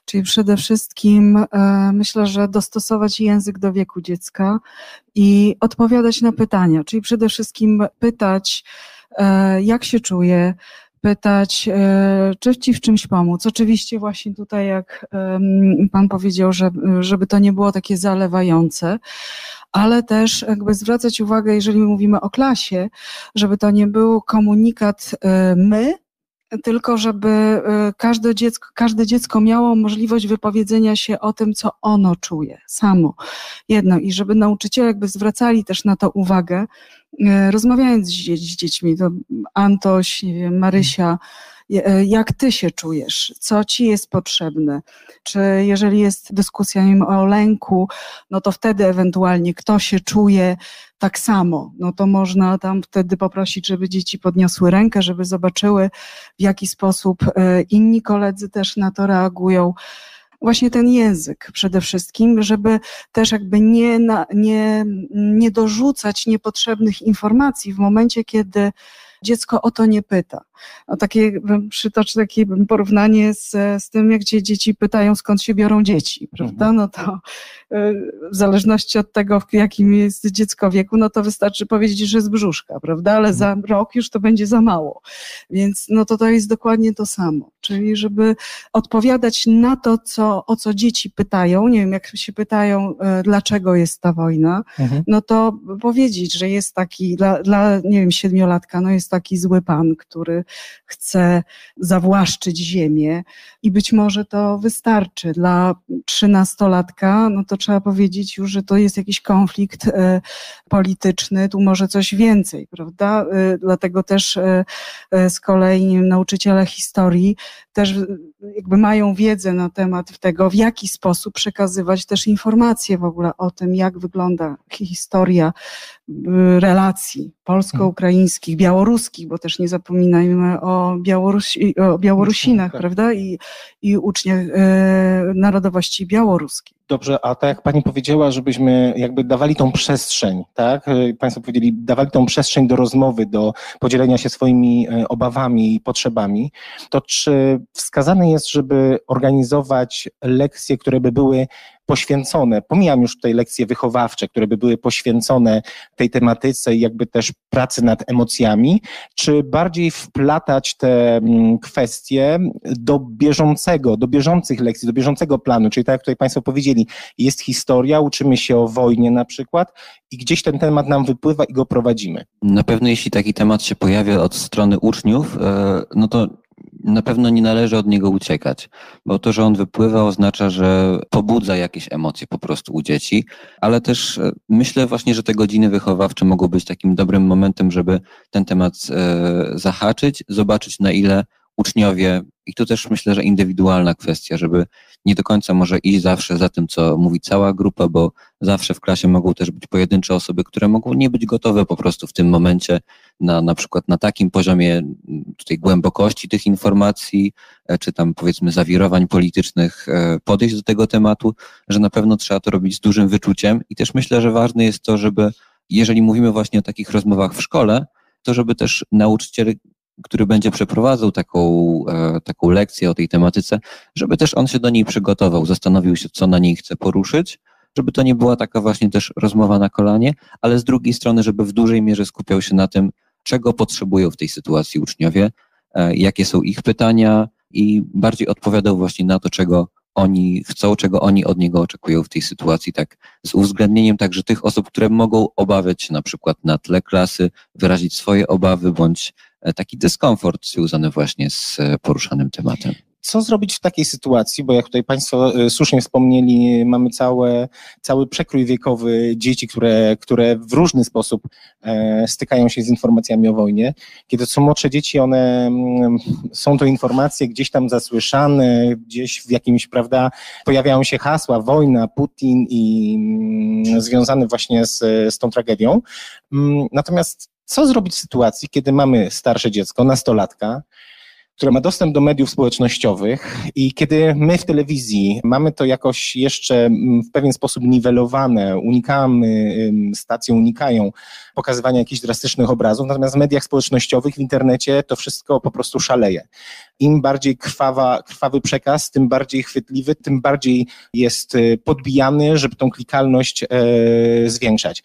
Czyli przede wszystkim e, myślę, że dostosować język do wieku dziecka i odpowiadać na pytania, czyli przede wszystkim pytać, e, jak się czuje, pytać, e, czy ci w czymś pomóc. Oczywiście właśnie tutaj, jak Pan powiedział, że, żeby to nie było takie zalewające, ale też jakby zwracać uwagę, jeżeli mówimy o klasie, żeby to nie był komunikat e, my, tylko żeby e, każde dziecko, każde dziecko miało możliwość wypowiedzenia się o tym, co ono czuje samo. Jedno i żeby nauczyciele jakby zwracali też na to uwagę, e, rozmawiając z, dziećmi, to Antoś, Marysia, jak ty się czujesz, co ci jest potrzebne, czy jeżeli jest dyskusja o lęku, no to wtedy ewentualnie kto się czuje tak samo, no to można tam wtedy poprosić, żeby dzieci podniosły rękę, żeby zobaczyły w jaki sposób inni koledzy też na to reagują. właśnie ten język przede wszystkim, żeby też jakby nie, nie, nie dorzucać niepotrzebnych informacji w momencie, kiedy dziecko o to nie pyta. No takie, przytoczę takie porównanie z, z tym, jak dzieci pytają, skąd się biorą dzieci, prawda? Mhm. No to y, w zależności od tego, w jakim jest dziecko wieku, no to wystarczy powiedzieć, że z brzuszka, prawda? Ale za mhm. rok już to będzie za mało. Więc no to to jest dokładnie to samo. Czyli żeby odpowiadać na to, co, o co dzieci pytają, nie wiem, jak się pytają, y, dlaczego jest ta wojna, mhm. no to powiedzieć, że jest taki, dla, dla, nie wiem, siedmiolatka, no jest taki zły pan, który chce zawłaszczyć ziemię i być może to wystarczy. Dla trzynastolatka, no to trzeba powiedzieć już, że to jest jakiś konflikt e, polityczny, tu może coś więcej, prawda? E, dlatego też e, z kolei nauczyciele historii też jakby mają wiedzę na temat tego, w jaki sposób przekazywać też informacje w ogóle o tym, jak wygląda historia relacji polsko-ukraińskich, białoruskich, bo też nie zapominajmy o, Białorusi, o Białorusinach, tak. prawda, i, i uczniach e, narodowości białoruskiej. Dobrze, a tak jak Pani powiedziała, żebyśmy jakby dawali tą przestrzeń, tak? E, państwo powiedzieli, dawali tą przestrzeń do rozmowy, do podzielenia się swoimi e, obawami i potrzebami, to czy wskazane jest, żeby organizować lekcje, które by były poświęcone, pomijam już tutaj lekcje wychowawcze, które by były poświęcone tej tematyce i jakby też pracy nad emocjami, czy bardziej wplatać te mm, kwestie do bieżącego, do bieżących lekcji, do bieżącego planu, czyli tak jak tutaj Państwo powiedzieli, jest historia, uczymy się o wojnie na przykład i gdzieś ten temat nam wypływa i go prowadzimy. Na pewno jeśli taki temat się pojawia od strony uczniów, e, no to na pewno nie należy od niego uciekać, bo to, że on wypływa, oznacza, że pobudza jakieś emocje po prostu u dzieci, ale też e, myślę właśnie, że te godziny wychowawcze mogą być takim dobrym momentem, żeby ten temat e, zahaczyć, zobaczyć na ile uczniowie, i tu też myślę, że indywidualna kwestia, żeby nie do końca może iść zawsze za tym, co mówi cała grupa, bo zawsze w klasie mogą też być pojedyncze osoby, które mogą nie być gotowe po prostu w tym momencie na, na przykład na takim poziomie tej głębokości tych informacji, e, czy tam powiedzmy zawirowań politycznych e, podejść do tego tematu, że na pewno trzeba to robić z dużym wyczuciem. I też myślę, że ważne jest to, żeby jeżeli mówimy właśnie o takich rozmowach w szkole, to żeby też nauczyciel który będzie przeprowadzał taką, e, taką lekcję o tej tematyce, żeby też on się do niej przygotował, zastanowił się, co na niej chce poruszyć, żeby to nie była taka właśnie też rozmowa na kolanie, ale z drugiej strony, żeby w dużej mierze skupiał się na tym, czego potrzebują w tej sytuacji uczniowie, e, jakie są ich pytania i bardziej odpowiadał właśnie na to, czego oni chcą, czego oni od niego oczekują w tej sytuacji, tak z uwzględnieniem także tych osób, które mogą obawiać się na przykład na tle klasy, wyrazić swoje obawy bądź taki dyskomfort związany właśnie z e, poruszanym tematem co zrobić w takiej sytuacji, bo jak tutaj Państwo e, słusznie wspomnieli, mamy całe, cały przekrój wiekowy dzieci, które, które w różny sposób e, stykają się z informacjami o wojnie. Kiedy są młodsze dzieci, one mm, są to informacje gdzieś tam zasłyszane, gdzieś w jakimś, prawda, pojawiają się hasła wojna, Putin i mm, związane właśnie z, z tą tragedią. Mm, natomiast co zrobić w sytuacji, kiedy mamy starsze dziecko, nastolatka, które ma dostęp do mediów społecznościowych i kiedy my w telewizji mamy to jakoś jeszcze mm, w pewien sposób niwelowane, unikamy, stacje unikają pokazywania jakichś drastycznych obrazów, natomiast w mediach społecznościowych, w internecie to wszystko po prostu szaleje. Im bardziej krwawa, krwawy przekaz, tym bardziej chwytliwy, tym bardziej jest y, podbijany, żeby tą klikalność e, zwiększać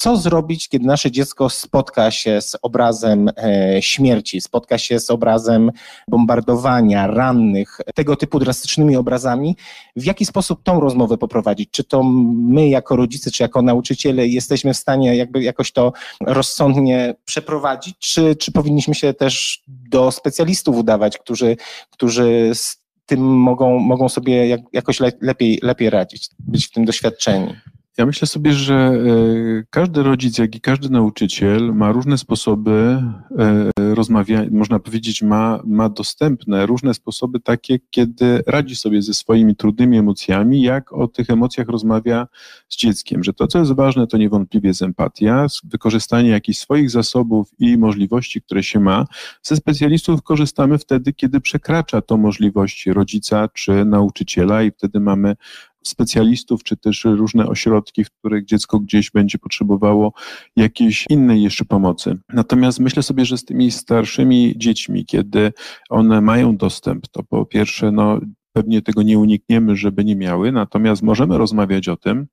co zrobić, kiedy nasze dziecko spotka się z obrazem e, śmierci, spotka się z obrazem bombardowania, rannych, tego typu drastycznymi obrazami, w jaki sposób tą rozmowę poprowadzić? Czy to my jako rodzice, czy jako nauczyciele jesteśmy w stanie jakby jakoś to rozsądnie przeprowadzić, czy, czy powinniśmy się też do specjalistów udawać, którzy, którzy z tym mogą, mogą sobie jak, jakoś le, lepiej, lepiej radzić, być w tym doświadczeni? Ja myślę sobie, że e, każdy rodzic, jak i każdy nauczyciel ma różne sposoby e, rozmawiania, można powiedzieć, ma, ma dostępne różne sposoby takie, kiedy radzi sobie ze swoimi trudnymi emocjami, jak o tych emocjach rozmawia z dzieckiem. Że to, co jest ważne, to niewątpliwie jest empatia, wykorzystanie jakichś swoich zasobów i możliwości, które się ma. Ze specjalistów korzystamy wtedy, kiedy przekracza to możliwości rodzica czy nauczyciela i wtedy mamy specjalistów, czy też różne ośrodki, w których dziecko gdzieś będzie potrzebowało jakiejś innej jeszcze pomocy. Natomiast myślę sobie, że z tymi starszymi dziećmi, kiedy one mają dostęp, to po pierwsze, no, pewnie tego nie unikniemy, żeby nie miały, natomiast możemy rozmawiać o tym,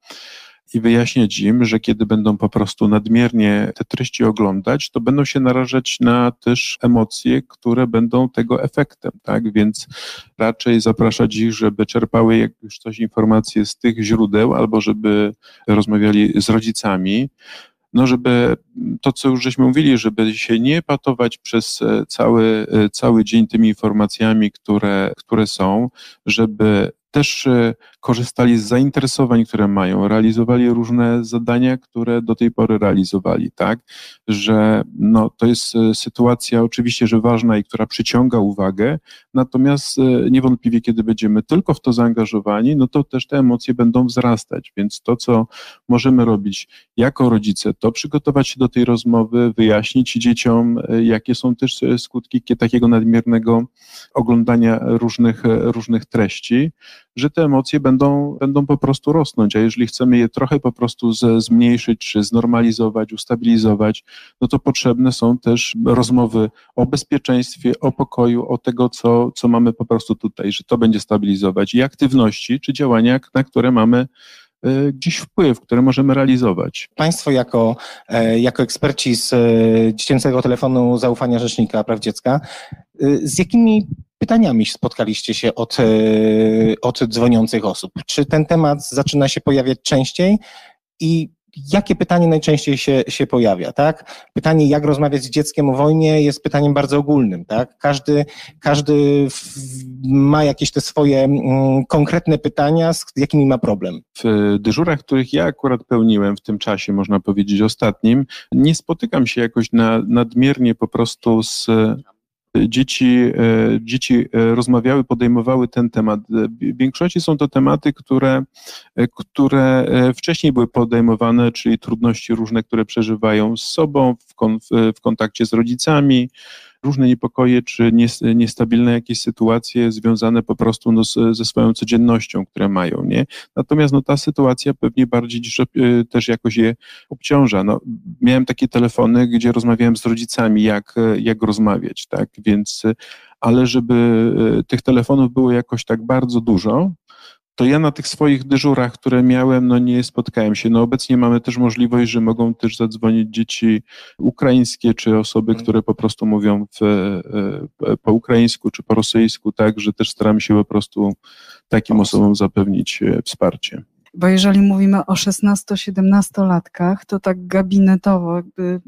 i wyjaśniać im, że kiedy będą po prostu nadmiernie te treści oglądać, to będą się narażać na też emocje, które będą tego efektem, tak? Więc raczej zapraszać ich, żeby czerpały jak już coś informacje z tych źródeł, albo żeby rozmawiali z rodzicami, no żeby to, co już żeśmy mówili, żeby się nie patować przez e, cały, e, cały dzień tymi informacjami, które, które są, żeby też e, korzystali z zainteresowań, które mają, realizowali różne zadania, które do tej pory realizowali, tak? Że no, to jest e, sytuacja oczywiście, że ważna i która przyciąga uwagę, natomiast e, niewątpliwie, kiedy będziemy tylko w to zaangażowani, no to też te emocje będą wzrastać, więc to, co możemy robić jako rodzice, to przygotować się do tej rozmowy, wyjaśnić dzieciom, jakie są też skutki takiego nadmiernego oglądania różnych, różnych treści, że te emocje będą, będą po prostu rosnąć, a jeżeli chcemy je trochę po prostu z, zmniejszyć, czy znormalizować, ustabilizować, no to potrzebne są też rozmowy o bezpieczeństwie, o pokoju, o tego, co, co mamy po prostu tutaj, że to będzie stabilizować i aktywności, czy działania, na które mamy e, gdzieś wpływ, które możemy realizować. Państwo jako, e, jako eksperci z e, dziecięcego telefonu zaufania Rzecznika Praw Dziecka, z jakimi pytaniami spotkaliście się od, e, od dzwoniących osób? Czy ten temat zaczyna się pojawiać częściej i jakie pytanie najczęściej się, się pojawia, tak? Pytanie, jak rozmawiać z dzieckiem o wojnie, jest pytaniem bardzo ogólnym, tak? Każdy, każdy ma jakieś te swoje mm, konkretne pytania, z jakimi ma problem. W dyżurach, których ja akurat pełniłem w tym czasie, można powiedzieć ostatnim, nie spotykam się jakoś na, nadmiernie po prostu z dzieci, e, dzieci e, rozmawiały, podejmowały ten temat. W większości są to tematy, które, e, które wcześniej były podejmowane, czyli trudności różne, które przeżywają z sobą, w, kon, w kontakcie z rodzicami, różne niepokoje czy niestabilne jakieś sytuacje związane po prostu no, ze swoją codziennością, które mają, nie? Natomiast no, ta sytuacja pewnie bardziej y, też jakoś je obciąża. No, miałem takie telefony, gdzie rozmawiałem z rodzicami, jak, jak rozmawiać, tak? Więc, ale żeby y, tych telefonów było jakoś tak bardzo dużo, to ja na tych swoich dyżurach, które miałem, no nie spotkałem się. No obecnie mamy też możliwość, że mogą też zadzwonić dzieci ukraińskie, czy osoby, mhm. które po prostu mówią w, e, po ukraińsku, czy po rosyjsku, tak, że też staramy się po prostu takim osobom zapewnić e, wsparcie. Bo jeżeli mówimy o 16-17-latkach, to tak gabinetowo jakby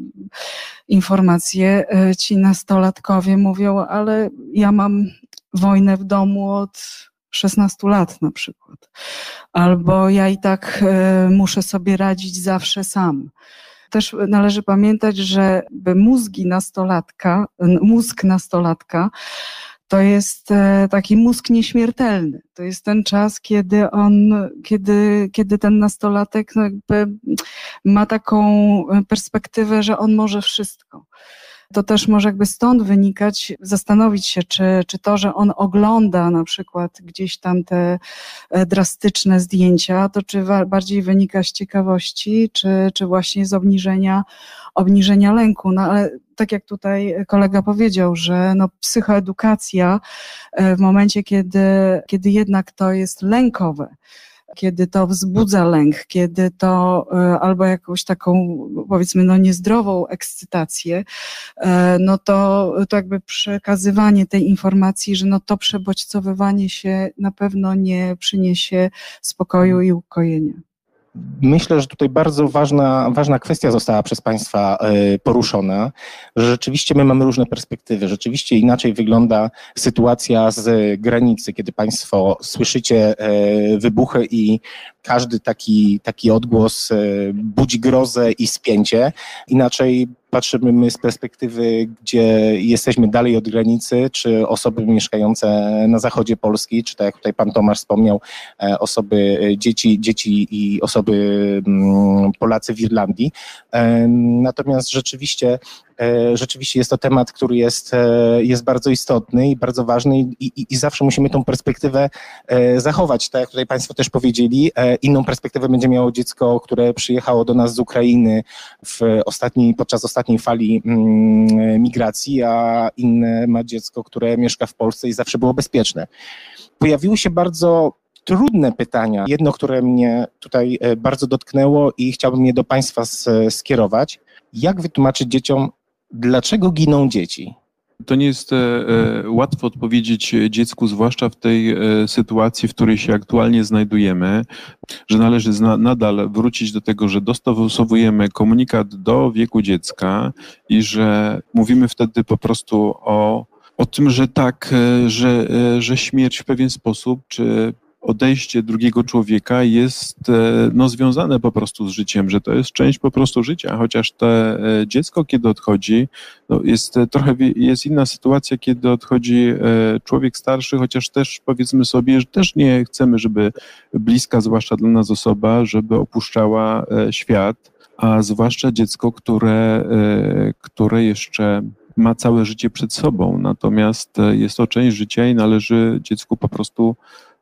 informacje e, ci nastolatkowie mówią, ale ja mam wojnę w domu od 16 lat na przykład. Albo ja i tak e, muszę sobie radzić zawsze sam. Też należy pamiętać, że mózgi nastolatka, mózg nastolatka to jest e, taki mózg nieśmiertelny. To jest ten czas, kiedy on, kiedy, kiedy ten nastolatek no ma taką perspektywę, że on może wszystko to też może jakby stąd wynikać, zastanowić się, czy, czy to, że on ogląda na przykład gdzieś tam te e, drastyczne zdjęcia, to czy bardziej wynika z ciekawości, czy, czy właśnie z obniżenia, obniżenia lęku. No ale tak jak tutaj kolega powiedział, że no, psychoedukacja e, w momencie, kiedy, kiedy jednak to jest lękowe, kiedy to wzbudza lęk, kiedy to e, albo jakąś taką powiedzmy no niezdrową ekscytację, e, no to, to jakby przekazywanie tej informacji, że no to przebodźcowywanie się na pewno nie przyniesie spokoju i ukojenia. Myślę, że tutaj bardzo ważna, ważna kwestia została przez Państwa e, poruszona, że rzeczywiście my mamy różne perspektywy. Rzeczywiście inaczej wygląda sytuacja z granicy, kiedy Państwo słyszycie e, wybuchy i każdy taki, taki odgłos e, budzi grozę i spięcie. Inaczej patrzymy my z perspektywy, gdzie jesteśmy dalej od granicy, czy osoby mieszkające na zachodzie Polski, czy tak jak tutaj pan Tomasz wspomniał, e, osoby, e, dzieci, dzieci i osoby mm, Polacy w Irlandii. Natomiast rzeczywiście rzeczywiście jest to temat, który jest, e, jest bardzo istotny i bardzo ważny i, i, i zawsze musimy tą perspektywę e, zachować. Tak jak tutaj Państwo też powiedzieli, inną perspektywę będzie miało dziecko, które przyjechało do nas z Ukrainy w ostatniej, podczas ostatniej fali mm, migracji, a inne ma dziecko, które mieszka w Polsce i zawsze było bezpieczne. Pojawiły się bardzo trudne pytania. Jedno, które mnie tutaj bardzo dotknęło i chciałbym je do Państwa skierować. Jak wytłumaczyć dzieciom, Dlaczego giną dzieci? To nie jest e, e, łatwo odpowiedzieć dziecku, zwłaszcza w tej e, sytuacji, w której się aktualnie znajdujemy, że należy zna, nadal wrócić do tego, że dostosowujemy komunikat do wieku dziecka i że mówimy wtedy po prostu o, o tym, że tak, że, że śmierć w pewien sposób, czy odejście drugiego człowieka jest e, no, związane po prostu z życiem, że to jest część po prostu życia, chociaż to e, dziecko, kiedy odchodzi, no, jest e, trochę jest inna sytuacja, kiedy odchodzi człowiek starszy, chociaż też powiedzmy sobie, że też nie chcemy, żeby bliska, zwłaszcza dla nas osoba, żeby opuszczała świat, a zwłaszcza dziecko, które, które jeszcze ma całe życie przed sobą, natomiast jest to część życia i należy dziecku po prostu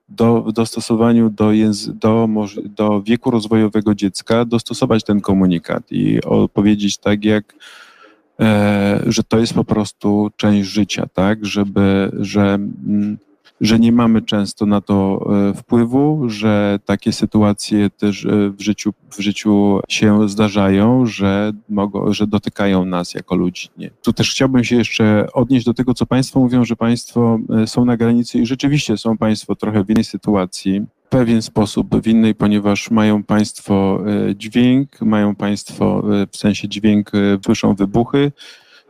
do, w dostosowaniu do, do, do wieku rozwojowego dziecka dostosować ten komunikat i opowiedzieć tak, jak e, że to jest po prostu część życia, tak, żeby, że mm, że nie mamy często na to e, wpływu, że takie sytuacje też e, w życiu, w życiu się zdarzają, że, mogą, że dotykają nas jako ludzi. Nie. Tu też chciałbym się jeszcze odnieść do tego, co Państwo mówią, że Państwo e, są na granicy i rzeczywiście są Państwo trochę w innej sytuacji w pewien sposób w innej, ponieważ mają Państwo dźwięk, mają Państwo w sensie dźwięk, słyszą wybuchy,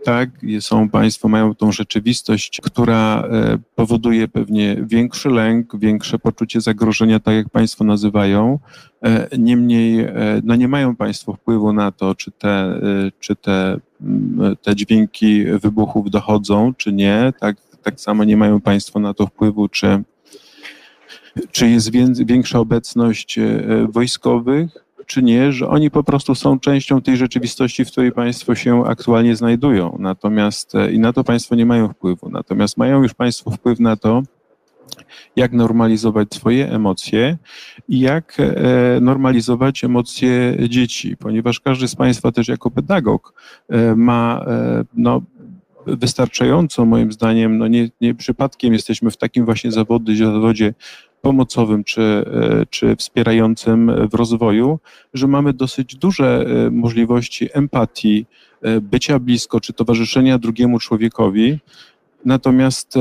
tak, są państwo, mają tą rzeczywistość, która e, powoduje pewnie większy lęk, większe poczucie zagrożenia, tak jak państwo nazywają. E, niemniej e, no nie mają państwo wpływu na to, czy te, czy te, te dźwięki wybuchów dochodzą, czy nie. Tak, tak samo nie mają państwo na to wpływu, czy, czy jest większa obecność wojskowych czy nie, że oni po prostu są częścią tej rzeczywistości, w której państwo się aktualnie znajdują. Natomiast e, i na to państwo nie mają wpływu. Natomiast mają już państwo wpływ na to, jak normalizować swoje emocje i jak e, normalizować emocje dzieci, ponieważ każdy z Państwa też jako pedagog e, ma no, wystarczająco, moim zdaniem, no nie, nie przypadkiem jesteśmy w takim właśnie zawodzie, zawodzie pomocowym czy, e, czy wspierającym w rozwoju, że mamy dosyć duże e, możliwości empatii, e, bycia blisko czy towarzyszenia drugiemu człowiekowi. Natomiast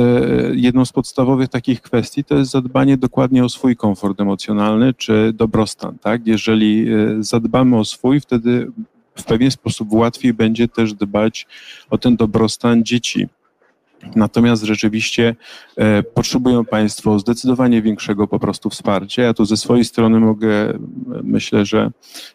jedną z podstawowych takich kwestii to jest zadbanie dokładnie o swój komfort emocjonalny czy dobrostan. Tak? Jeżeli zadbamy o swój, wtedy w pewien sposób łatwiej będzie też dbać o ten dobrostan dzieci. Natomiast rzeczywiście e, potrzebują Państwo zdecydowanie większego po prostu wsparcia. Ja tu ze swojej strony mogę, myślę, że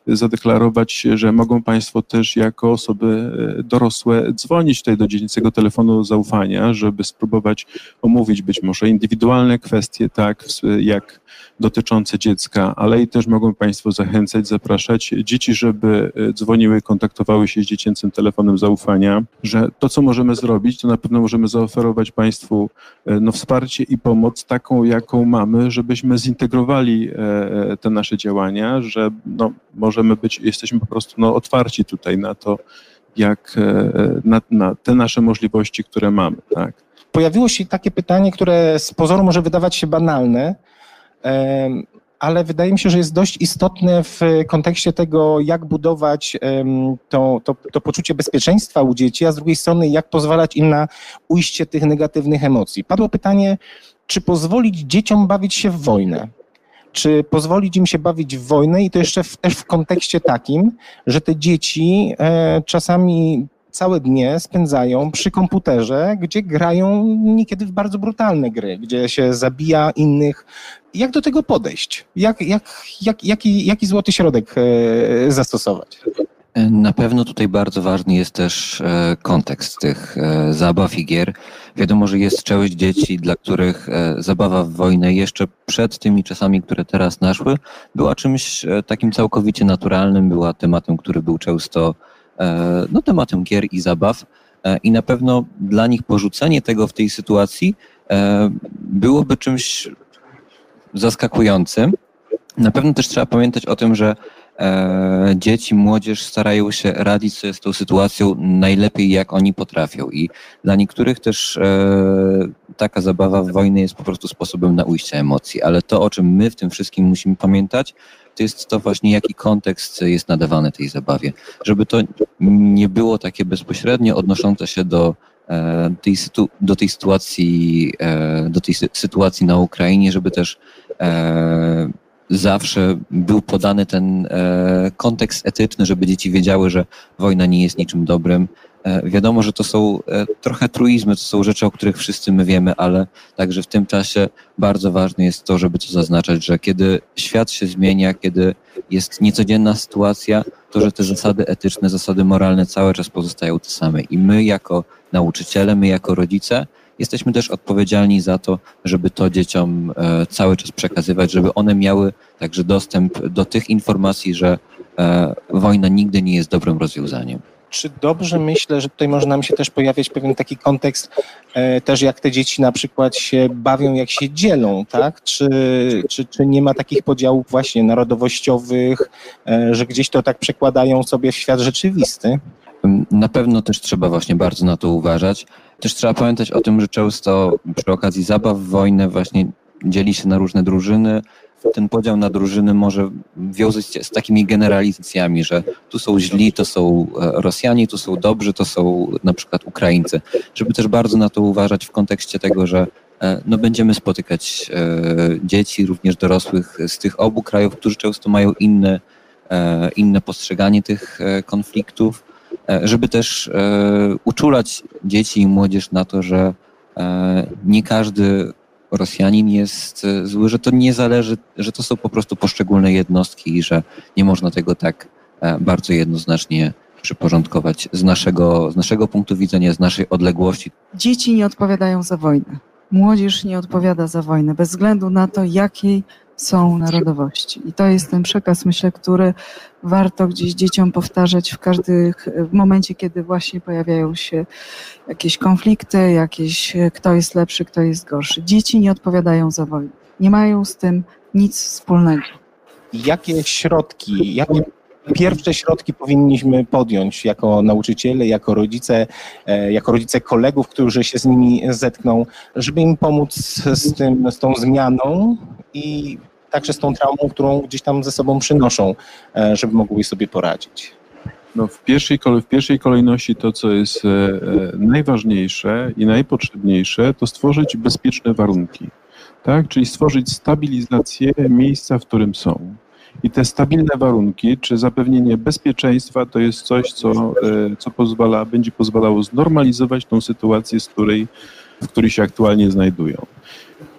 zadeklarować, że mogą Państwo też jako osoby e, dorosłe dzwonić tutaj do dziennicego telefonu zaufania, żeby spróbować omówić być może indywidualne kwestie, tak jak dotyczące dziecka, ale i też mogą Państwo zachęcać, zapraszać dzieci, żeby e, dzwoniły, kontaktowały się z dziecięcym telefonem zaufania, że to, co możemy zrobić, to na pewno możemy zaoferować Państwu e, no, wsparcie i pomoc taką, jaką mamy, żebyśmy zintegrowali e, te nasze działania, że no, możemy być, jesteśmy po prostu no, otwarci tutaj na to, jak na, na te nasze możliwości, które mamy. Tak. Pojawiło się takie pytanie, które z pozoru może wydawać się banalne, ale wydaje mi się, że jest dość istotne w kontekście tego, jak budować to, to, to, poczucie bezpieczeństwa u dzieci, a z drugiej strony, jak pozwalać im na ujście tych negatywnych emocji. Padło pytanie, czy pozwolić dzieciom bawić się w wojnę? czy pozwolić im się bawić w wojnę i to jeszcze w, też w kontekście takim, że te dzieci e, czasami całe dnie spędzają przy komputerze, gdzie grają niekiedy w bardzo brutalne gry, gdzie się zabija innych. Jak do tego podejść? Jak, jak, jak, jaki, jaki złoty środek e, zastosować? Na pewno tutaj bardzo ważny jest też e, kontekst tych e, zabaw i gier. Wiadomo, że jest część dzieci, dla których zabawa w wojnę jeszcze przed tymi czasami, które teraz naszły, była czymś takim całkowicie naturalnym, była tematem, który był często no, tematem gier i zabaw. I na pewno dla nich porzucenie tego w tej sytuacji byłoby czymś zaskakującym. Na pewno też trzeba pamiętać o tym, że dzieci, młodzież starają się radzić sobie z tą sytuacją najlepiej, jak oni potrafią. I dla niektórych też taka zabawa w wojny jest po prostu sposobem na ujście emocji. Ale to, o czym my w tym wszystkim musimy pamiętać, to jest to właśnie, jaki kontekst jest nadawany tej zabawie. Żeby to nie było takie bezpośrednio odnoszące się do e, tej, do tej sytuacji, e, do tej sytuacji na Ukrainie, żeby też e, zawsze był podany ten kontekst etyczny, żeby dzieci wiedziały, że wojna nie jest niczym dobrym, E, wiadomo, że to są e, trochę truizmy, to są rzeczy, o których wszyscy my wiemy, ale także w tym czasie bardzo ważne jest to, żeby to zaznaczać, że kiedy świat się zmienia, kiedy jest niecodzienna sytuacja, to że te zasady etyczne, zasady moralne cały czas pozostają te same. I my jako nauczyciele, my jako rodzice jesteśmy też odpowiedzialni za to, żeby to dzieciom e, cały czas przekazywać, żeby one miały także dostęp do tych informacji, że wojna nigdy nie jest dobrym rozwiązaniem czy dobrze myślę, że tutaj może nam się też pojawiać pewien taki kontekst, e, też jak te dzieci na przykład się bawią, jak się dzielą, tak? Czy, czy, czy nie ma takich podziałów właśnie narodowościowych, e, że gdzieś to tak przekładają sobie w świat rzeczywisty? Na pewno też trzeba właśnie bardzo na to uważać. Też trzeba pamiętać o tym, że często przy okazji zabaw w wojnę właśnie dzieli się na różne drużyny, ten podział na drużyny może wiązać się z takimi generalizacjami, że tu są źli, to są e, Rosjanie, tu są dobrzy, to są na przykład Ukraińcy. Żeby też bardzo na to uważać w kontekście tego, że e, no, będziemy spotykać e, dzieci, również dorosłych z tych obu krajów, którzy często mają inne, inne postrzeganie tych konfliktów, żeby też uczulać dzieci i młodzież na to, że nie każdy Rosjanin jest e, zły, że to nie zależy, że to są po prostu poszczególne jednostki i że nie można tego tak e, bardzo jednoznacznie przyporządkować z naszego, z naszego punktu widzenia, z naszej odległości. Dzieci nie odpowiadają za wojnę. Młodzież nie odpowiada za wojnę, bez względu na to, jakiej są narodowości. I to jest ten przekaz, myślę, który warto gdzieś dzieciom powtarzać w każdym momencie, kiedy właśnie pojawiają się jakieś konflikty, jakieś kto jest lepszy, kto jest gorszy. Dzieci nie odpowiadają za wojnę. Nie mają z tym nic wspólnego. Jakie środki, jakie pierwsze środki powinniśmy podjąć jako nauczyciele, jako rodzice, e, jako rodzice kolegów, którzy się z nimi zetkną, żeby im pomóc z, tym, z tą zmianą i także z tą traumą, którą gdzieś tam ze sobą przynoszą, e, żeby mogły sobie poradzić. No w, pierwszej, w pierwszej kolejności to, co jest e, najważniejsze i najpotrzebniejsze, to stworzyć bezpieczne warunki. Tak? Czyli stworzyć stabilizację miejsca, w którym są. I te stabilne warunki, czy zapewnienie bezpieczeństwa, to jest coś, co, e, co pozwala, będzie pozwalało znormalizować tą sytuację, z której, w której się aktualnie znajdują.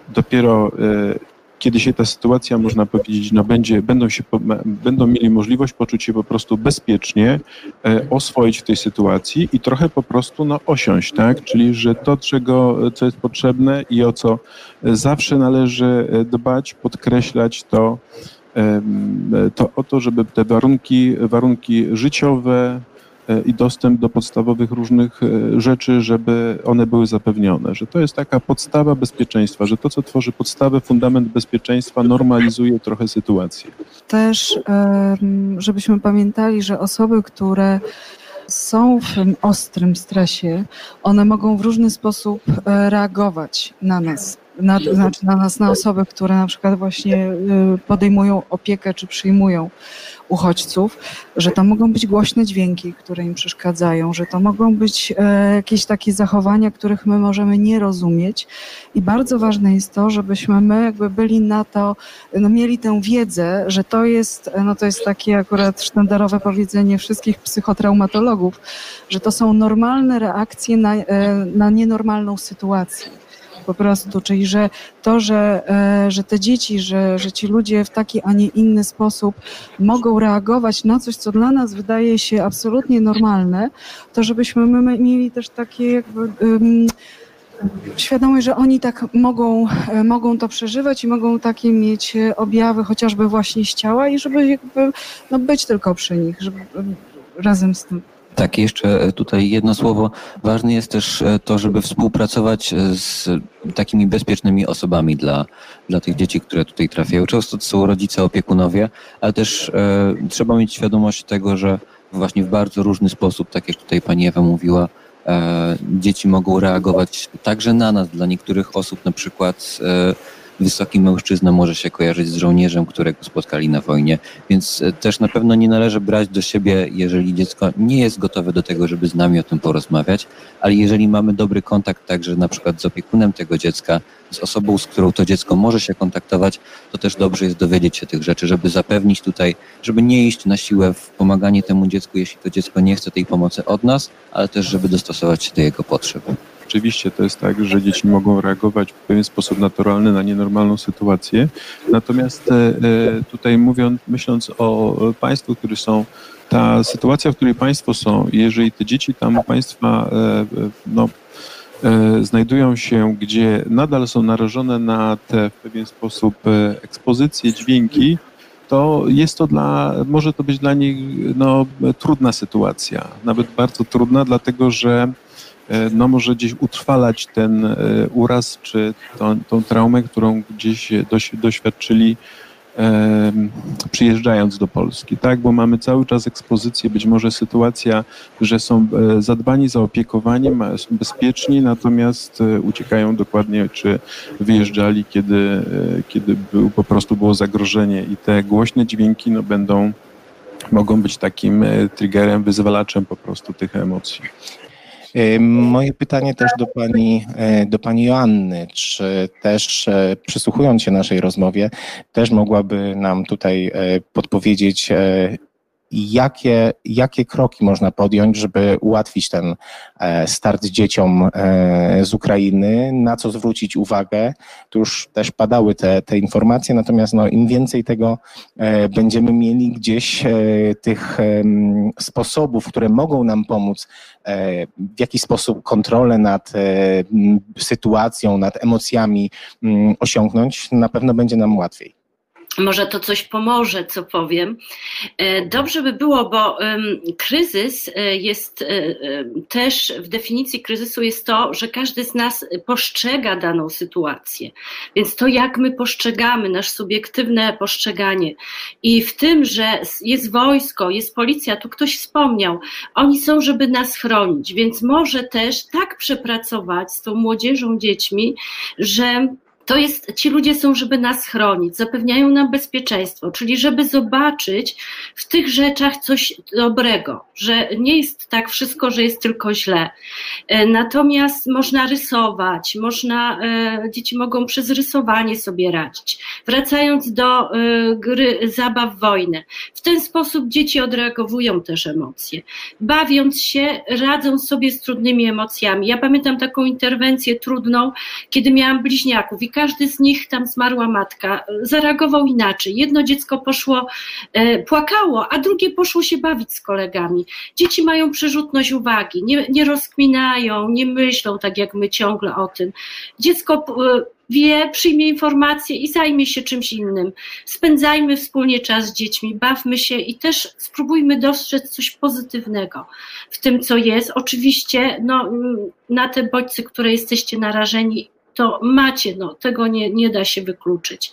Dopiero e, kiedy się ta sytuacja, można powiedzieć, no będzie, będą, się, będą mieli możliwość poczuć się po prostu bezpiecznie, e, oswoić w tej sytuacji i trochę po prostu no, osiąść, tak? Czyli, że to, czego, co jest potrzebne i o co zawsze należy dbać, podkreślać to, to o to, żeby te warunki, warunki życiowe e, i dostęp do podstawowych różnych e, rzeczy, żeby one były zapewnione, że to jest taka podstawa bezpieczeństwa, że to, co tworzy podstawę, fundament bezpieczeństwa, normalizuje trochę sytuację. Też, żebyśmy pamiętali, że osoby, które są w ostrym stresie, one mogą w różny sposób e, reagować na nas na, znaczy na nas, na osoby, które na przykład właśnie y, podejmują opiekę czy przyjmują uchodźców, że to mogą być głośne dźwięki, które im przeszkadzają, że to mogą być e, jakieś takie zachowania, których my możemy nie rozumieć. I bardzo ważne jest to, żebyśmy my jakby byli na to, no mieli tę wiedzę, że to jest, no to jest takie akurat sztandarowe powiedzenie wszystkich psychotraumatologów, że to są normalne reakcje na, e, na nienormalną sytuację po prostu, czyli że to, że, e, że te dzieci, że, że ci ludzie w taki, a nie inny sposób mogą reagować na coś, co dla nas wydaje się absolutnie normalne, to żebyśmy my mieli też takie jakby um, świadomość, że oni tak mogą, e, mogą to przeżywać i mogą takie mieć e, objawy chociażby właśnie z ciała i żeby jakby no, być tylko przy nich, żeby razem z tym. Tak, jeszcze tutaj jedno słowo. Ważne jest też e, to, żeby współpracować e, z takimi bezpiecznymi osobami dla, dla tych dzieci, które tutaj trafiają. Często to są rodzice, opiekunowie, ale też e, trzeba mieć świadomość tego, że właśnie w bardzo różny sposób, tak jak tutaj pani Ewa mówiła, e, dzieci mogą reagować także na nas. Dla niektórych osób na przykład e, wysoki mężczyzna może się kojarzyć z żołnierzem, którego spotkali na wojnie, więc e, też na pewno nie należy brać do siebie, jeżeli dziecko nie jest gotowe do tego, żeby z nami o tym porozmawiać, ale jeżeli mamy dobry kontakt także na przykład z opiekunem tego dziecka, z osobą, z którą to dziecko może się kontaktować, to też dobrze jest dowiedzieć się tych rzeczy, żeby zapewnić tutaj, żeby nie iść na siłę w pomaganie temu dziecku, jeśli to dziecko nie chce tej pomocy od nas, ale też żeby dostosować się do jego potrzeb. Rzeczywiście to jest tak, że dzieci mogą reagować w pewien sposób naturalny na nienormalną sytuację. Natomiast e, e, tutaj mówiąc, myśląc o państwu, którzy są, ta sytuacja, w której państwo są, jeżeli te dzieci tam państwa e, no, znajdują się, gdzie nadal są narażone na te w pewien sposób ekspozycje, dźwięki, to jest to dla, może to być dla nich no, trudna sytuacja, nawet bardzo trudna, dlatego że no może gdzieś utrwalać ten e, uraz czy tą, tą traumę, którą gdzieś doświadczyli przyjeżdżając do Polski, tak? Bo mamy cały czas ekspozycję, być może sytuacja, że są e, zadbani zaopiekowaniem, są bezpieczni, natomiast uciekają dokładnie, czy wyjeżdżali, kiedy, kiedy był, po prostu było zagrożenie i te głośne dźwięki no, będą, mogą być takim triggerem, wyzwalaczem po prostu tych emocji. E, moje pytanie też do pani, e, do pani Joanny, czy też e, przysłuchując się naszej rozmowie, też mogłaby nam tutaj podpowiedzieć, jakie, jakie kroki można podjąć, żeby ułatwić ten e, start dzieciom e, z Ukrainy, na co zwrócić uwagę. Tu już też padały te, te informacje, natomiast no, im więcej tego e, będziemy mieli gdzieś tych sposobów, które mogą nam pomóc w jakiś sposób kontrolę nad sytuacją, nad emocjami osiągnąć, na pewno będzie nam łatwiej może to coś pomoże, co powiem. E, dobrze by było, bo kryzys e, jest e, też w definicji kryzysu jest to, że każdy z nas postrzega daną sytuację. Więc to, jak my postrzegamy, nasze subiektywne postrzeganie i w tym, że jest wojsko, jest policja, tu ktoś wspomniał, oni są, żeby nas chronić, więc może też tak przepracować z tą młodzieżą, dziećmi, że to jest, ci ludzie są, żeby nas chronić, zapewniają nam bezpieczeństwo, czyli żeby zobaczyć w tych rzeczach coś dobrego, że nie jest tak wszystko, że jest tylko źle. E, natomiast można rysować, można, e, dzieci mogą przez rysowanie sobie radzić. Wracając do e, gry zabaw wojny. W ten sposób dzieci odreagowują też emocje. Bawiąc się, radzą sobie z trudnymi emocjami. Ja pamiętam taką interwencję trudną, kiedy miałam bliźniaków i każdy z nich tam zmarła matka, zareagował inaczej. Jedno dziecko poszło, e, płakało, a drugie poszło się bawić z kolegami. Dzieci mają przerzutność uwagi, nie, nie rozkminają, nie myślą tak jak my ciągle o tym. Dziecko e, wie, przyjmie informacje i zajmie się czymś innym. Spędzajmy wspólnie czas z dziećmi, bawmy się i też spróbujmy dostrzec coś pozytywnego w tym, co jest. Oczywiście no, na te bodźce, które jesteście narażeni, to macie, no, tego nie, nie da się wykluczyć.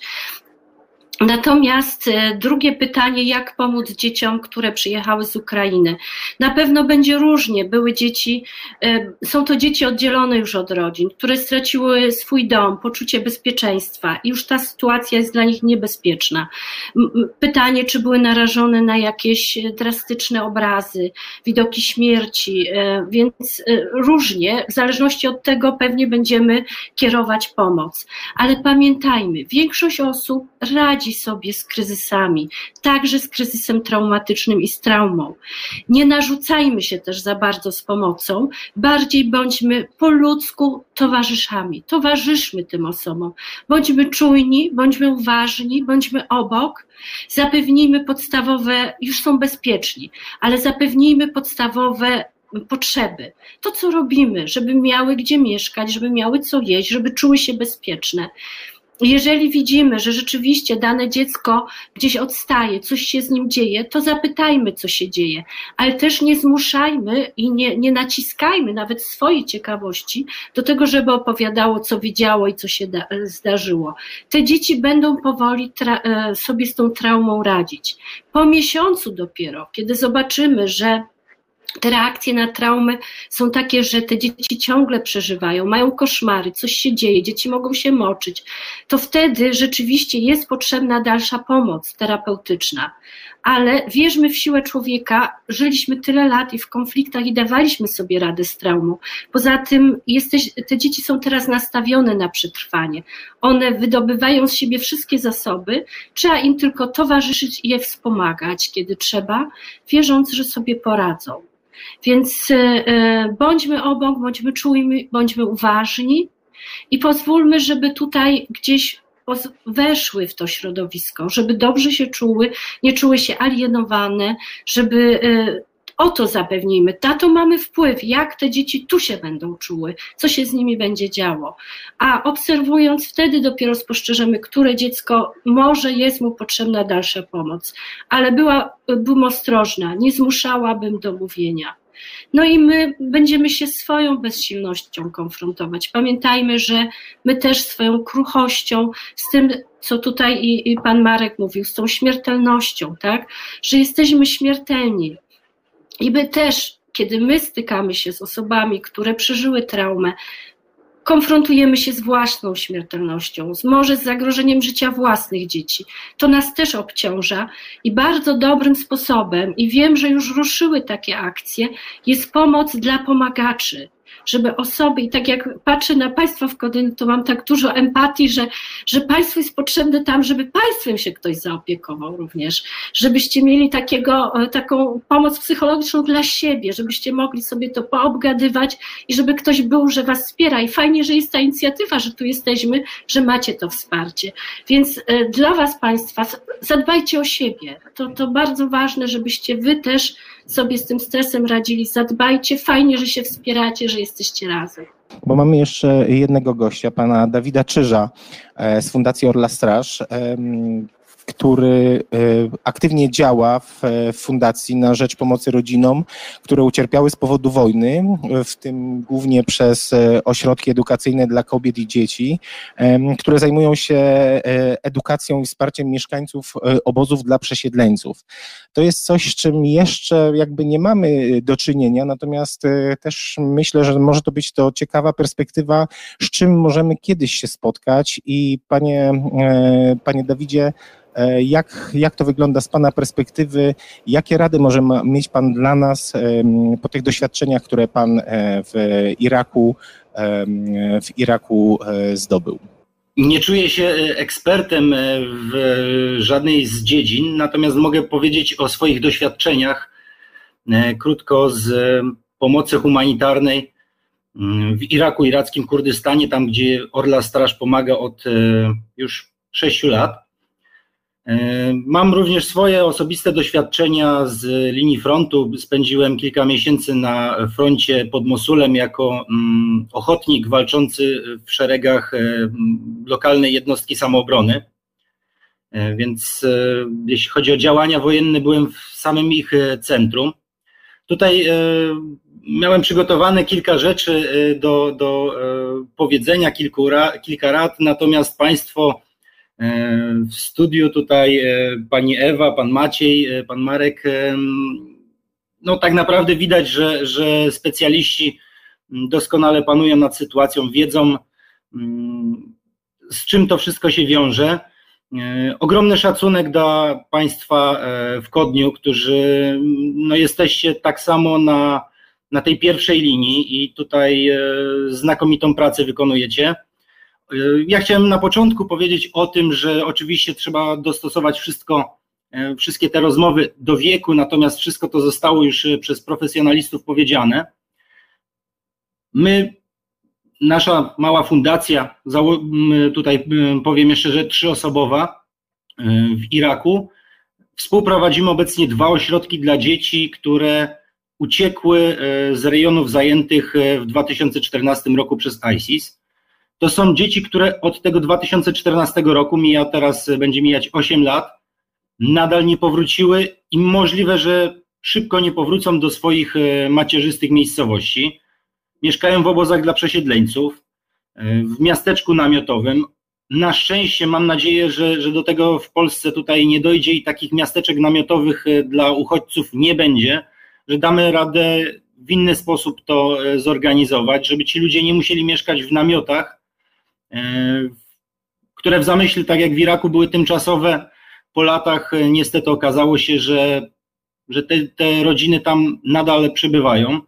Natomiast e, drugie pytanie, jak pomóc dzieciom, które przyjechały z Ukrainy? Na pewno będzie różnie. Były dzieci, e, są to dzieci oddzielone już od rodzin, które straciły swój dom, poczucie bezpieczeństwa i już ta sytuacja jest dla nich niebezpieczna. Pytanie, czy były narażone na jakieś drastyczne obrazy, widoki śmierci, e, więc różnie, w zależności od tego pewnie będziemy kierować pomoc. Ale pamiętajmy, większość osób radzi radzi sobie z kryzysami, także z kryzysem traumatycznym i z traumą. Nie narzucajmy się też za bardzo z pomocą, bardziej bądźmy po ludzku towarzyszami, towarzyszmy tym osobom. Bądźmy czujni, bądźmy uważni, bądźmy obok, zapewnijmy podstawowe, już są bezpieczni, ale zapewnijmy podstawowe potrzeby. To, co robimy, żeby miały gdzie mieszkać, żeby miały co jeść, żeby czuły się bezpieczne jeżeli widzimy, że rzeczywiście dane dziecko gdzieś odstaje, coś się z nim dzieje, to zapytajmy, co się dzieje, ale też nie zmuszajmy i nie, nie naciskajmy nawet swojej ciekawości do tego, żeby opowiadało, co widziało i co się da, zdarzyło. Te dzieci będą powoli e, sobie z tą traumą radzić. Po miesiącu dopiero, kiedy zobaczymy, że te reakcje na traumy są takie, że te dzieci ciągle przeżywają, mają koszmary, coś się dzieje, dzieci mogą się moczyć, to wtedy rzeczywiście jest potrzebna dalsza pomoc terapeutyczna. Ale wierzmy w siłę człowieka, żyliśmy tyle lat i w konfliktach i dawaliśmy sobie radę z traumą. Poza tym jesteś, te dzieci są teraz nastawione na przetrwanie. One wydobywają z siebie wszystkie zasoby, trzeba im tylko towarzyszyć i je wspomagać, kiedy trzeba, wierząc, że sobie poradzą. Więc e, e, bądźmy obok, bądźmy czujni, bądźmy uważni i pozwólmy, żeby tutaj gdzieś weszły w to środowisko, żeby dobrze się czuły, nie czuły się alienowane, żeby e, o to zapewnijmy. Na to mamy wpływ, jak te dzieci tu się będą czuły, co się z nimi będzie działo. A obserwując, wtedy dopiero spostrzeżemy, które dziecko może jest mu potrzebna dalsza pomoc. Ale była, bym ostrożna, nie zmuszałabym do mówienia. No i my będziemy się swoją bezsilnością konfrontować. Pamiętajmy, że my też swoją kruchością, z tym, co tutaj i, i pan Marek mówił, z tą śmiertelnością, tak? Że jesteśmy śmiertelni. I my też, kiedy my stykamy się z osobami, które przeżyły traumę, konfrontujemy się z własną śmiertelnością, z może z zagrożeniem życia własnych dzieci. To nas też obciąża i bardzo dobrym sposobem, i wiem, że już ruszyły takie akcje, jest pomoc dla pomagaczy żeby osoby, i tak jak patrzę na Państwa w Kodynie, to mam tak dużo empatii, że, że Państwu jest potrzebne tam, żeby Państwem się ktoś zaopiekował również, żebyście mieli takiego, e, taką pomoc psychologiczną dla siebie, żebyście mogli sobie to poobgadywać i żeby ktoś był, że Was wspiera. I fajnie, że jest ta inicjatywa, że tu jesteśmy, że macie to wsparcie. Więc e, dla Was, Państwa, zadbajcie o siebie. To, to bardzo ważne, żebyście Wy też sobie z tym stresem radzili. Zadbajcie, fajnie, że się wspieracie, że jesteście razem. Bo mamy jeszcze jednego gościa, pana Dawida Czyża e, z Fundacji Orla Straż który e, aktywnie działa w fundacji na rzecz pomocy rodzinom, które ucierpiały z powodu wojny, w tym głównie przez e, ośrodki edukacyjne dla kobiet i dzieci, które zajmują się e, edukacją i wsparciem mieszkańców obozów dla przesiedleńców. To jest coś, z czym jeszcze jakby nie mamy do czynienia, natomiast też myślę, że może to być to ciekawa perspektywa, z czym możemy kiedyś się spotkać i panie, panie Dawidzie, E, jak, jak to wygląda z Pana perspektywy? Jakie rady może mieć Pan dla nas po tych doświadczeniach, które Pan e, w Iraku, w Iraku e, zdobył? Nie czuję się ekspertem w żadnej z dziedzin, natomiast mogę powiedzieć o swoich doświadczeniach krótko z pomocy humanitarnej mm, w Iraku, irackim Kurdystanie, tam gdzie Orla Straż pomaga od już sześciu lat. E, mam również swoje osobiste doświadczenia z linii frontu. Spędziłem kilka miesięcy na froncie pod Mosulem jako mm, ochotnik walczący w szeregach e, lokalnej jednostki samoobrony. E, więc jeśli chodzi o działania wojenne, byłem w samym ich centrum. Tutaj miałem przygotowane kilka rzeczy do, do powiedzenia, kilku, kilka rad, natomiast Państwo W studiu tutaj pani Ewa, pan Maciej, pan Marek. No tak naprawdę widać, że, że specjaliści doskonale panują nad sytuacją, wiedzą z czym to wszystko się wiąże. E, ogromny szacunek dla Państwa e, w Kodniu, którzy no, jesteście tak samo na, na tej pierwszej linii i tutaj e, znakomitą pracę wykonujecie. Ja chciałem na początku powiedzieć o tym, że oczywiście trzeba dostosować wszystko, wszystkie te rozmowy do wieku, natomiast wszystko to zostało już przez profesjonalistów powiedziane. My nasza mała fundacja, tutaj powiem jeszcze, że trzyosobowa y, w Iraku, współprowadzimy obecnie dwa ośrodki dla dzieci, które uciekły z rejonów zajętych w 2014 roku przez ISIS. To są dzieci, które od tego 2014 roku, mija teraz, będzie mijać 8 lat, nadal nie powróciły i możliwe, że szybko nie powrócą do swoich macierzystych miejscowości mieszkają w obozach dla przesiedleńców, e, w miasteczku namiotowym. Na szczęście mam nadzieję, że, że do tego w Polsce tutaj nie dojdzie i takich miasteczek namiotowych e, dla uchodźców nie będzie, że damy radę w inny sposób to e, zorganizować, żeby ci ludzie nie musieli mieszkać w namiotach, które w zamyśle, tak jak w Iraku, były tymczasowe. Po latach niestety okazało się, że, że te, te rodziny tam nadal przebywają.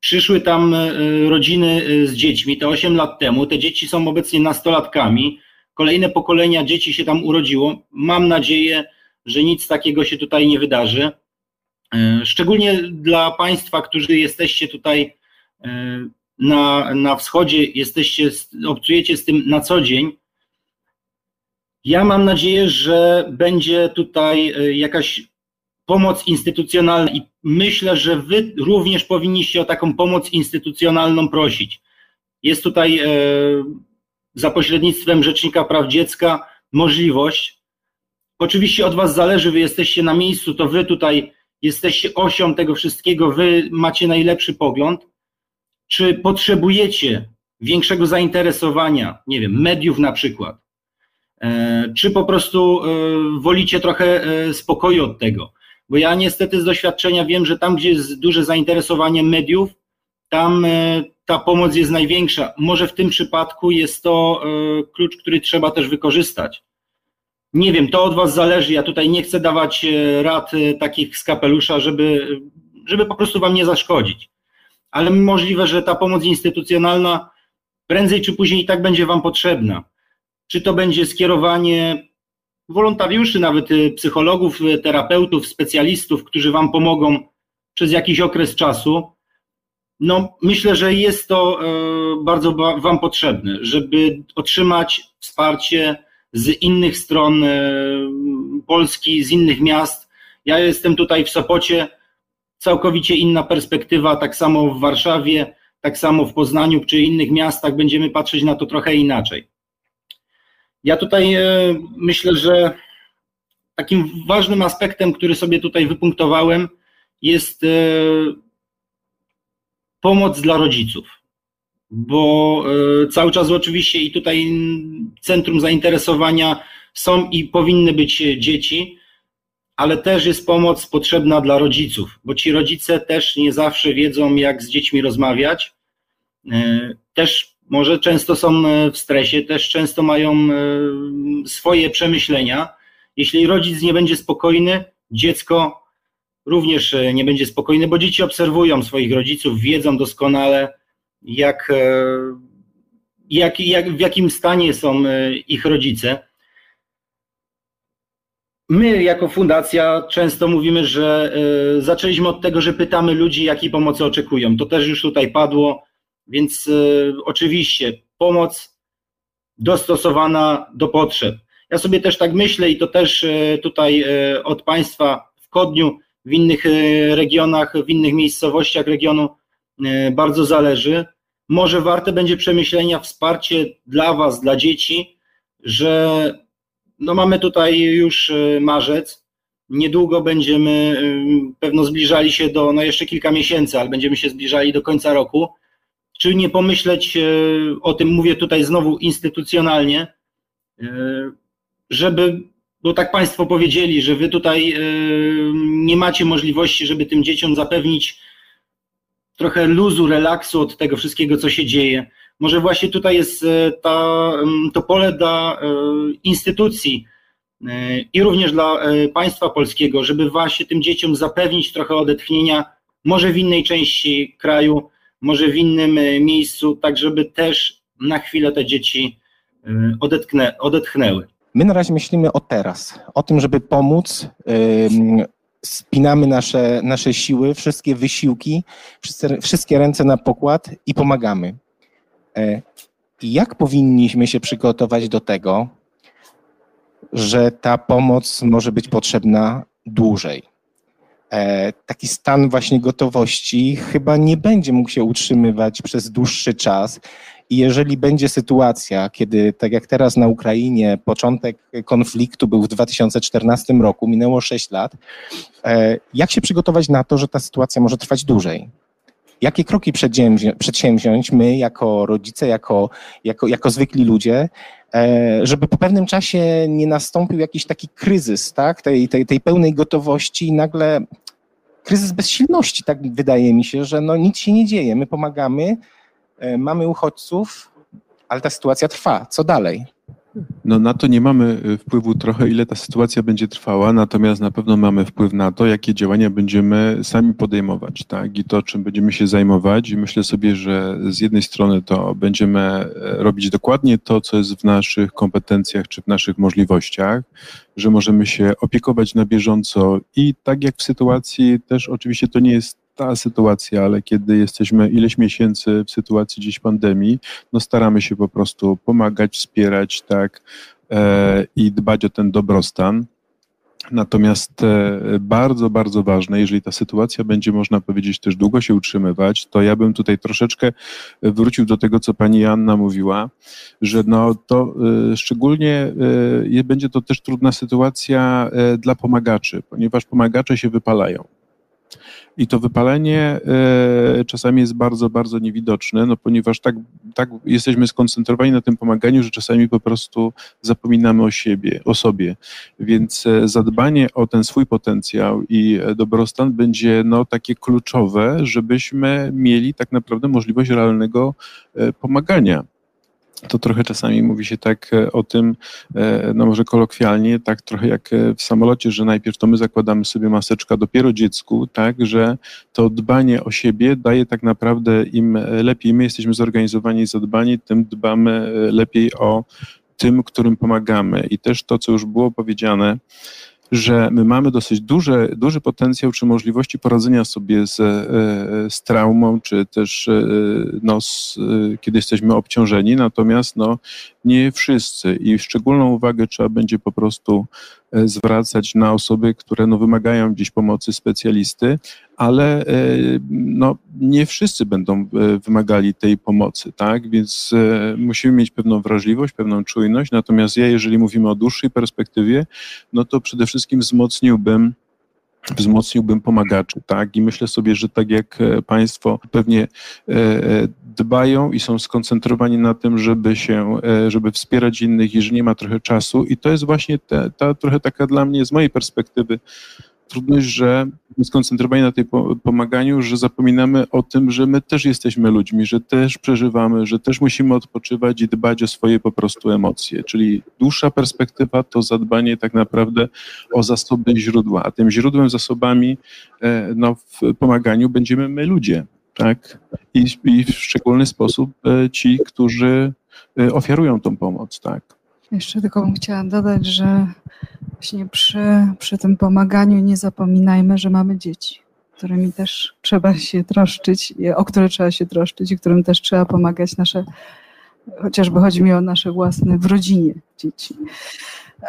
Przyszły tam e, rodziny e, z dziećmi, te 8 lat temu. Te dzieci są obecnie nastolatkami. Kolejne pokolenia dzieci się tam urodziło. Mam nadzieję, że nic takiego się tutaj nie wydarzy. E, szczególnie dla Państwa, którzy jesteście tutaj na, na wschodzie, jesteście, obcujecie z tym na co dzień. Ja mam nadzieję, że będzie tutaj jakaś pomoc instytucjonalna i myślę, że wy również powinniście o taką pomoc instytucjonalną prosić. Jest tutaj e, za pośrednictwem Rzecznika Praw Dziecka możliwość. Oczywiście od was zależy, wy jesteście na miejscu, to wy tutaj jesteście osią tego wszystkiego, wy macie najlepszy pogląd. Czy potrzebujecie większego zainteresowania, nie wiem, mediów na przykład? E, czy po prostu e, wolicie trochę spokoju od tego? bo ja niestety z doświadczenia wiem, że tam, gdzie jest duże zainteresowanie mediów, tam e, ta pomoc jest największa. Może w tym przypadku jest to e, klucz, który trzeba też wykorzystać. Nie wiem, to od Was zależy. Ja tutaj nie chcę dawać e, rad takich z kapelusza, żeby, żeby po prostu Wam nie zaszkodzić. Ale możliwe, że ta pomoc instytucjonalna prędzej czy później i tak będzie Wam potrzebna. Czy to będzie skierowanie wolontariuszy, nawet y, psychologów, y, terapeutów, specjalistów, którzy Wam pomogą przez jakiś okres czasu. No, myślę, że jest to e, bardzo Wam potrzebne, żeby otrzymać wsparcie z innych stron e, Polski, z innych miast. Ja jestem tutaj w Sopocie, całkowicie inna perspektywa, tak samo w Warszawie, tak samo w Poznaniu czy innych miastach będziemy patrzeć na to trochę inaczej. Ja tutaj e, myślę, że takim ważnym aspektem, który sobie tutaj wypunktowałem, jest e, pomoc dla rodziców. Bo e, cały czas oczywiście i tutaj centrum zainteresowania są i powinny być dzieci, ale też jest pomoc potrzebna dla rodziców, bo ci rodzice też nie zawsze wiedzą, jak z dziećmi rozmawiać. Też może często są e, w stresie, też często mają e, swoje przemyślenia. Jeśli rodzic nie będzie spokojny, dziecko również e, nie będzie spokojne, bo dzieci obserwują swoich rodziców, wiedzą doskonale, jak, jak, jak, w jakim stanie są ich rodzice. My, jako fundacja, często mówimy, że zaczęliśmy od tego, że pytamy ludzi, jakiej pomocy oczekują. To też już tutaj padło. Więc y, oczywiście pomoc dostosowana do potrzeb. Ja sobie też tak myślę i to też y, tutaj y, od Państwa w Kodniu, w innych regionach, w innych miejscowościach regionu bardzo zależy. Może warte będzie przemyślenia, wsparcie dla Was, dla dzieci, że no mamy tutaj już marzec, niedługo będziemy pewno zbliżali się do, no jeszcze kilka miesięcy, ale będziemy się zbliżali do końca roku czy nie pomyśleć e, o tym, mówię tutaj znowu instytucjonalnie, żeby, bo tak Państwo powiedzieli, że Wy tutaj nie macie możliwości, żeby tym dzieciom zapewnić trochę luzu, relaksu od tego wszystkiego, co się dzieje. Może właśnie tutaj jest ta, to pole dla instytucji, E, i również dla e, państwa polskiego, żeby właśnie tym dzieciom zapewnić trochę odetchnienia, może w innej części kraju, może w innym e, miejscu, tak żeby też na chwilę te dzieci odetchnę, odetchnęły. My na razie myślimy o teraz, o tym, żeby pomóc. Spinamy nasze, nasze siły, wszystkie wysiłki, wszystkie ręce na pokład i pomagamy. Jak powinniśmy się przygotować do tego, że ta pomoc może być potrzebna dłużej. E, taki stan właśnie gotowości chyba nie będzie mógł się utrzymywać przez dłuższy czas. I jeżeli będzie sytuacja, kiedy tak jak teraz na Ukrainie, początek konfliktu był w 2014 roku, minęło 6 lat, e, jak się przygotować na to, że ta sytuacja może trwać dłużej? Jakie kroki przedsięwziąć my jako rodzice, jako, jako, jako zwykli ludzie, E, żeby po pewnym czasie nie nastąpił jakiś taki kryzys, tak, tej, tej, tej pełnej gotowości i nagle kryzys bezsilności, tak wydaje mi się, że no nic się nie dzieje, my pomagamy, e, mamy uchodźców, ale ta sytuacja trwa. Co dalej? No na to nie mamy y, wpływu trochę, ile ta sytuacja będzie trwała, natomiast na pewno mamy wpływ na to, jakie działania będziemy sami podejmować, tak? I to, czym będziemy się zajmować. I myślę sobie, że z jednej strony to będziemy e, robić dokładnie to, co jest w naszych kompetencjach czy w naszych możliwościach, że możemy się opiekować na bieżąco i tak jak w sytuacji, też oczywiście to nie jest ta sytuacja, ale kiedy jesteśmy ileś miesięcy w sytuacji gdzieś pandemii, no staramy się po prostu pomagać, wspierać, tak, e, i dbać o ten dobrostan. Natomiast e, bardzo, bardzo ważne, jeżeli ta sytuacja będzie, można powiedzieć, też długo się utrzymywać, to ja bym tutaj troszeczkę wrócił do tego, co pani Anna mówiła, że no to e, szczególnie będzie to też trudna sytuacja dla pomagaczy, ponieważ pomagacze się wypalają. I to wypalenie e, czasami jest bardzo, bardzo niewidoczne, no ponieważ tak, tak jesteśmy skoncentrowani na tym pomaganiu, że czasami po prostu zapominamy o siebie, o sobie. Więc e, zadbanie o ten swój potencjał i dobrostan będzie no, takie kluczowe, żebyśmy mieli tak naprawdę możliwość realnego e, pomagania to trochę czasami mówi się tak e, o tym, e, no może kolokwialnie, tak trochę jak e, w samolocie, że najpierw to my zakładamy sobie maseczkę dopiero dziecku, tak, że to dbanie o siebie daje tak naprawdę im lepiej my jesteśmy zorganizowani i zadbani, tym dbamy lepiej o tym, którym pomagamy. I też to, co już było powiedziane, że my mamy dosyć duże, duży potencjał czy możliwości poradzenia sobie z, e, z traumą, czy też e, no, z, kiedy jesteśmy obciążeni, natomiast no, nie wszyscy. I szczególną uwagę trzeba będzie po prostu e, zwracać na osoby, które no, wymagają gdzieś pomocy specjalisty, ale e, no, nie wszyscy będą e, wymagali tej pomocy, tak? Więc musimy mieć pewną wrażliwość, pewną czujność. Natomiast ja, jeżeli mówimy o dłuższej perspektywie, no to przede wszystkim wzmocniłbym wzmocniłbym pomagaczy, tak? I myślę sobie, że tak jak Państwo pewnie dbają i są skoncentrowani na tym, żeby się, e, żeby wspierać innych i że nie ma trochę czasu. I to jest właśnie ta, ta trochę taka dla mnie, z mojej perspektywy, trudność, że skoncentrowani na tej pomaganiu, że zapominamy o tym, że my też jesteśmy ludźmi, że też przeżywamy, że też musimy odpoczywać i dbać o swoje po prostu emocje. Czyli dłuższa perspektywa to zadbanie tak naprawdę o zasoby źródła, a tym źródłem, zasobami e, no, w pomaganiu będziemy my ludzie tak? I, I, w szczególny sposób e, ci, którzy e, ofiarują tą pomoc, tak? Jeszcze tylko bym chciała dodać, że właśnie przy, przy tym pomaganiu nie zapominajmy, że mamy dzieci, którymi też trzeba się troszczyć, o które trzeba się troszczyć i którym też trzeba pomagać nasze, chociażby chodzi mi o nasze własne w rodzinie dzieci.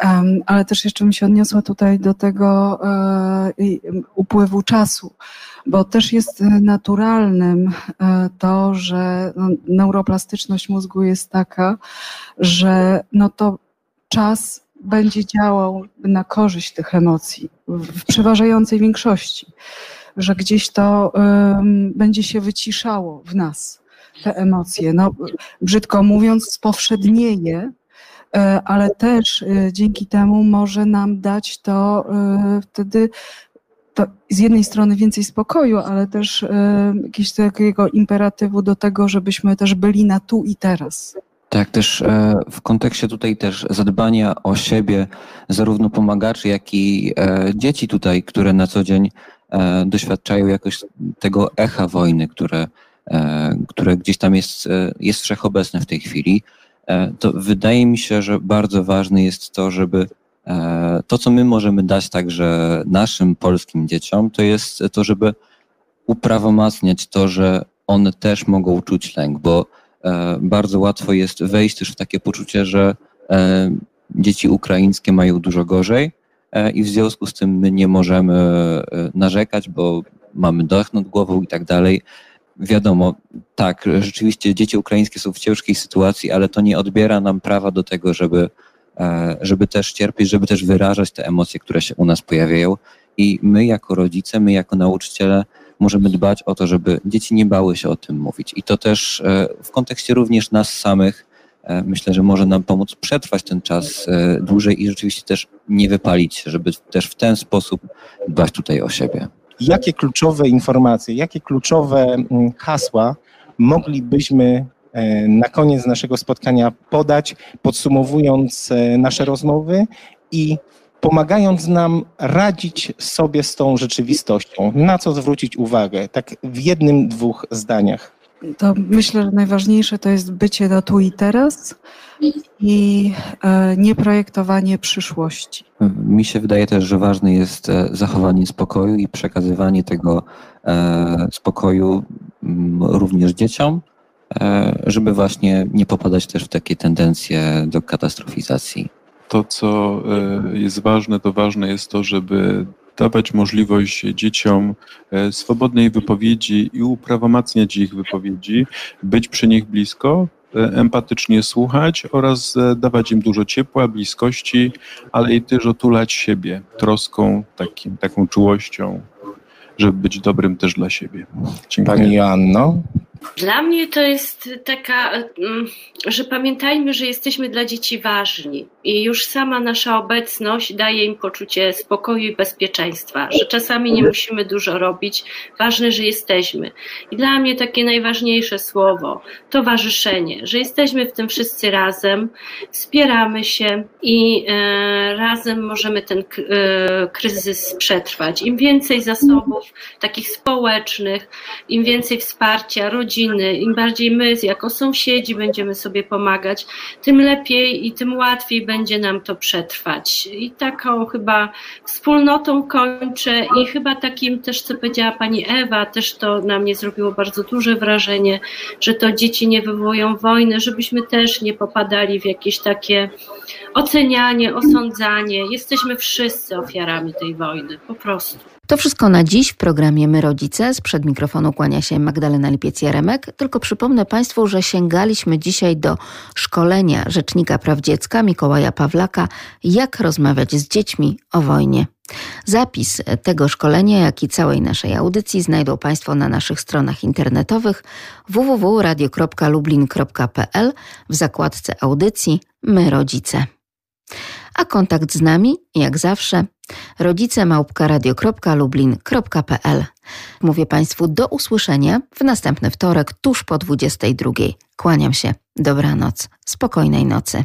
Um, ale też jeszcze bym się odniosła tutaj do tego e, upływu czasu bo też jest e, naturalnym e, to, że no, neuroplastyczność mózgu jest taka, że no to czas będzie działał na korzyść tych emocji w przeważającej większości, że gdzieś to um, będzie się wyciszało w nas te emocje. No, brzydko mówiąc, spowszednieje ale też dzięki temu może nam dać to wtedy z jednej strony więcej spokoju, ale też e, jakiegoś takiego imperatywu do tego, żebyśmy też byli na tu i teraz. Tak, też e, w kontekście tutaj też zadbania o siebie, zarówno pomagaczy, jak i e, dzieci tutaj, które na co dzień doświadczają jakoś tego echa wojny, które, które gdzieś tam jest, jest wszechobecne w tej chwili, to wydaje mi się, że bardzo ważne jest to, żeby to, co my możemy dać także naszym polskim dzieciom, to jest to, żeby uprawomacniać to, że one też mogą czuć lęk, bo e, bardzo łatwo jest wejść też w takie poczucie, że e, dzieci ukraińskie mają dużo gorzej i w związku z tym my nie możemy narzekać, bo mamy dach nad głową i tak dalej. Wiadomo, tak, rzeczywiście dzieci ukraińskie są w ciężkiej sytuacji, ale to nie odbiera nam prawa do tego, żeby E, żeby też cierpieć, żeby też wyrażać te emocje, które się u nas pojawiają. I my jako rodzice, my jako nauczyciele możemy dbać o to, żeby dzieci nie bały się o tym mówić. I to też e, w kontekście również nas samych, e, myślę, że może nam pomóc przetrwać ten czas dłużej i rzeczywiście też nie wypalić się, żeby też w ten sposób dbać tutaj o siebie. Jakie kluczowe informacje, jakie kluczowe mm, hasła moglibyśmy E, na koniec naszego spotkania podać, podsumowując e, nasze rozmowy i pomagając nam radzić sobie z tą rzeczywistością. Na co zwrócić uwagę? Tak w jednym, dwóch zdaniach. To myślę, że najważniejsze to jest bycie na tu i teraz i e, nieprojektowanie przyszłości. Mi się wydaje też, że ważne jest zachowanie spokoju i przekazywanie tego spokoju mm, również dzieciom, E, żeby właśnie nie popadać też w takie tendencje do katastrofizacji. To, co e, jest ważne, to ważne jest to, żeby dawać możliwość dzieciom e, swobodnej wypowiedzi i uprawomacniać ich wypowiedzi, być przy nich blisko, empatycznie słuchać oraz dawać im dużo ciepła, bliskości, ale i też otulać siebie troską, takim, taką czułością, żeby być dobrym też dla siebie. Dziękuję. Pani Joanno? Dla mnie to jest taka, mm, że pamiętajmy, że jesteśmy dla dzieci ważni i już sama nasza obecność daje im poczucie spokoju i bezpieczeństwa, że czasami nie musimy dużo robić, ważne, że jesteśmy. I dla mnie takie najważniejsze słowo towarzyszenie, że jesteśmy w tym wszyscy razem, wspieramy się i e, razem możemy ten e, kryzys przetrwać. Im więcej zasobów takich społecznych, im więcej wsparcia, rodzin, rodziny, im bardziej my jako sąsiedzi będziemy sobie pomagać, tym lepiej i tym łatwiej będzie nam to przetrwać. I taką chyba wspólnotą kończę i chyba takim też, co powiedziała pani Ewa, też to na mnie zrobiło bardzo duże wrażenie, że to dzieci nie wywołują wojny, żebyśmy też nie popadali w jakieś takie ocenianie, osądzanie. Jesteśmy wszyscy ofiarami tej wojny, po prostu. To wszystko na dziś w programie My Rodzice. Sprzed mikrofonu kłania się Magdalena Lipiec-Jaremek. Tylko przypomnę Państwu, że sięgaliśmy dzisiaj do szkolenia Rzecznika Praw Dziecka Mikołaja Pawlaka Jak rozmawiać z dziećmi o wojnie. Zapis tego szkolenia, jak i całej naszej audycji znajdą Państwo na naszych stronach internetowych www.radio.lublin.pl w zakładce audycji My Rodzice. A kontakt z nami, jak zawsze, rodzicemałpka.radio.lublin.pl Mówię Państwu do usłyszenia w następny wtorek tuż po 22. Kłaniam się. Dobranoc. Spokojnej nocy.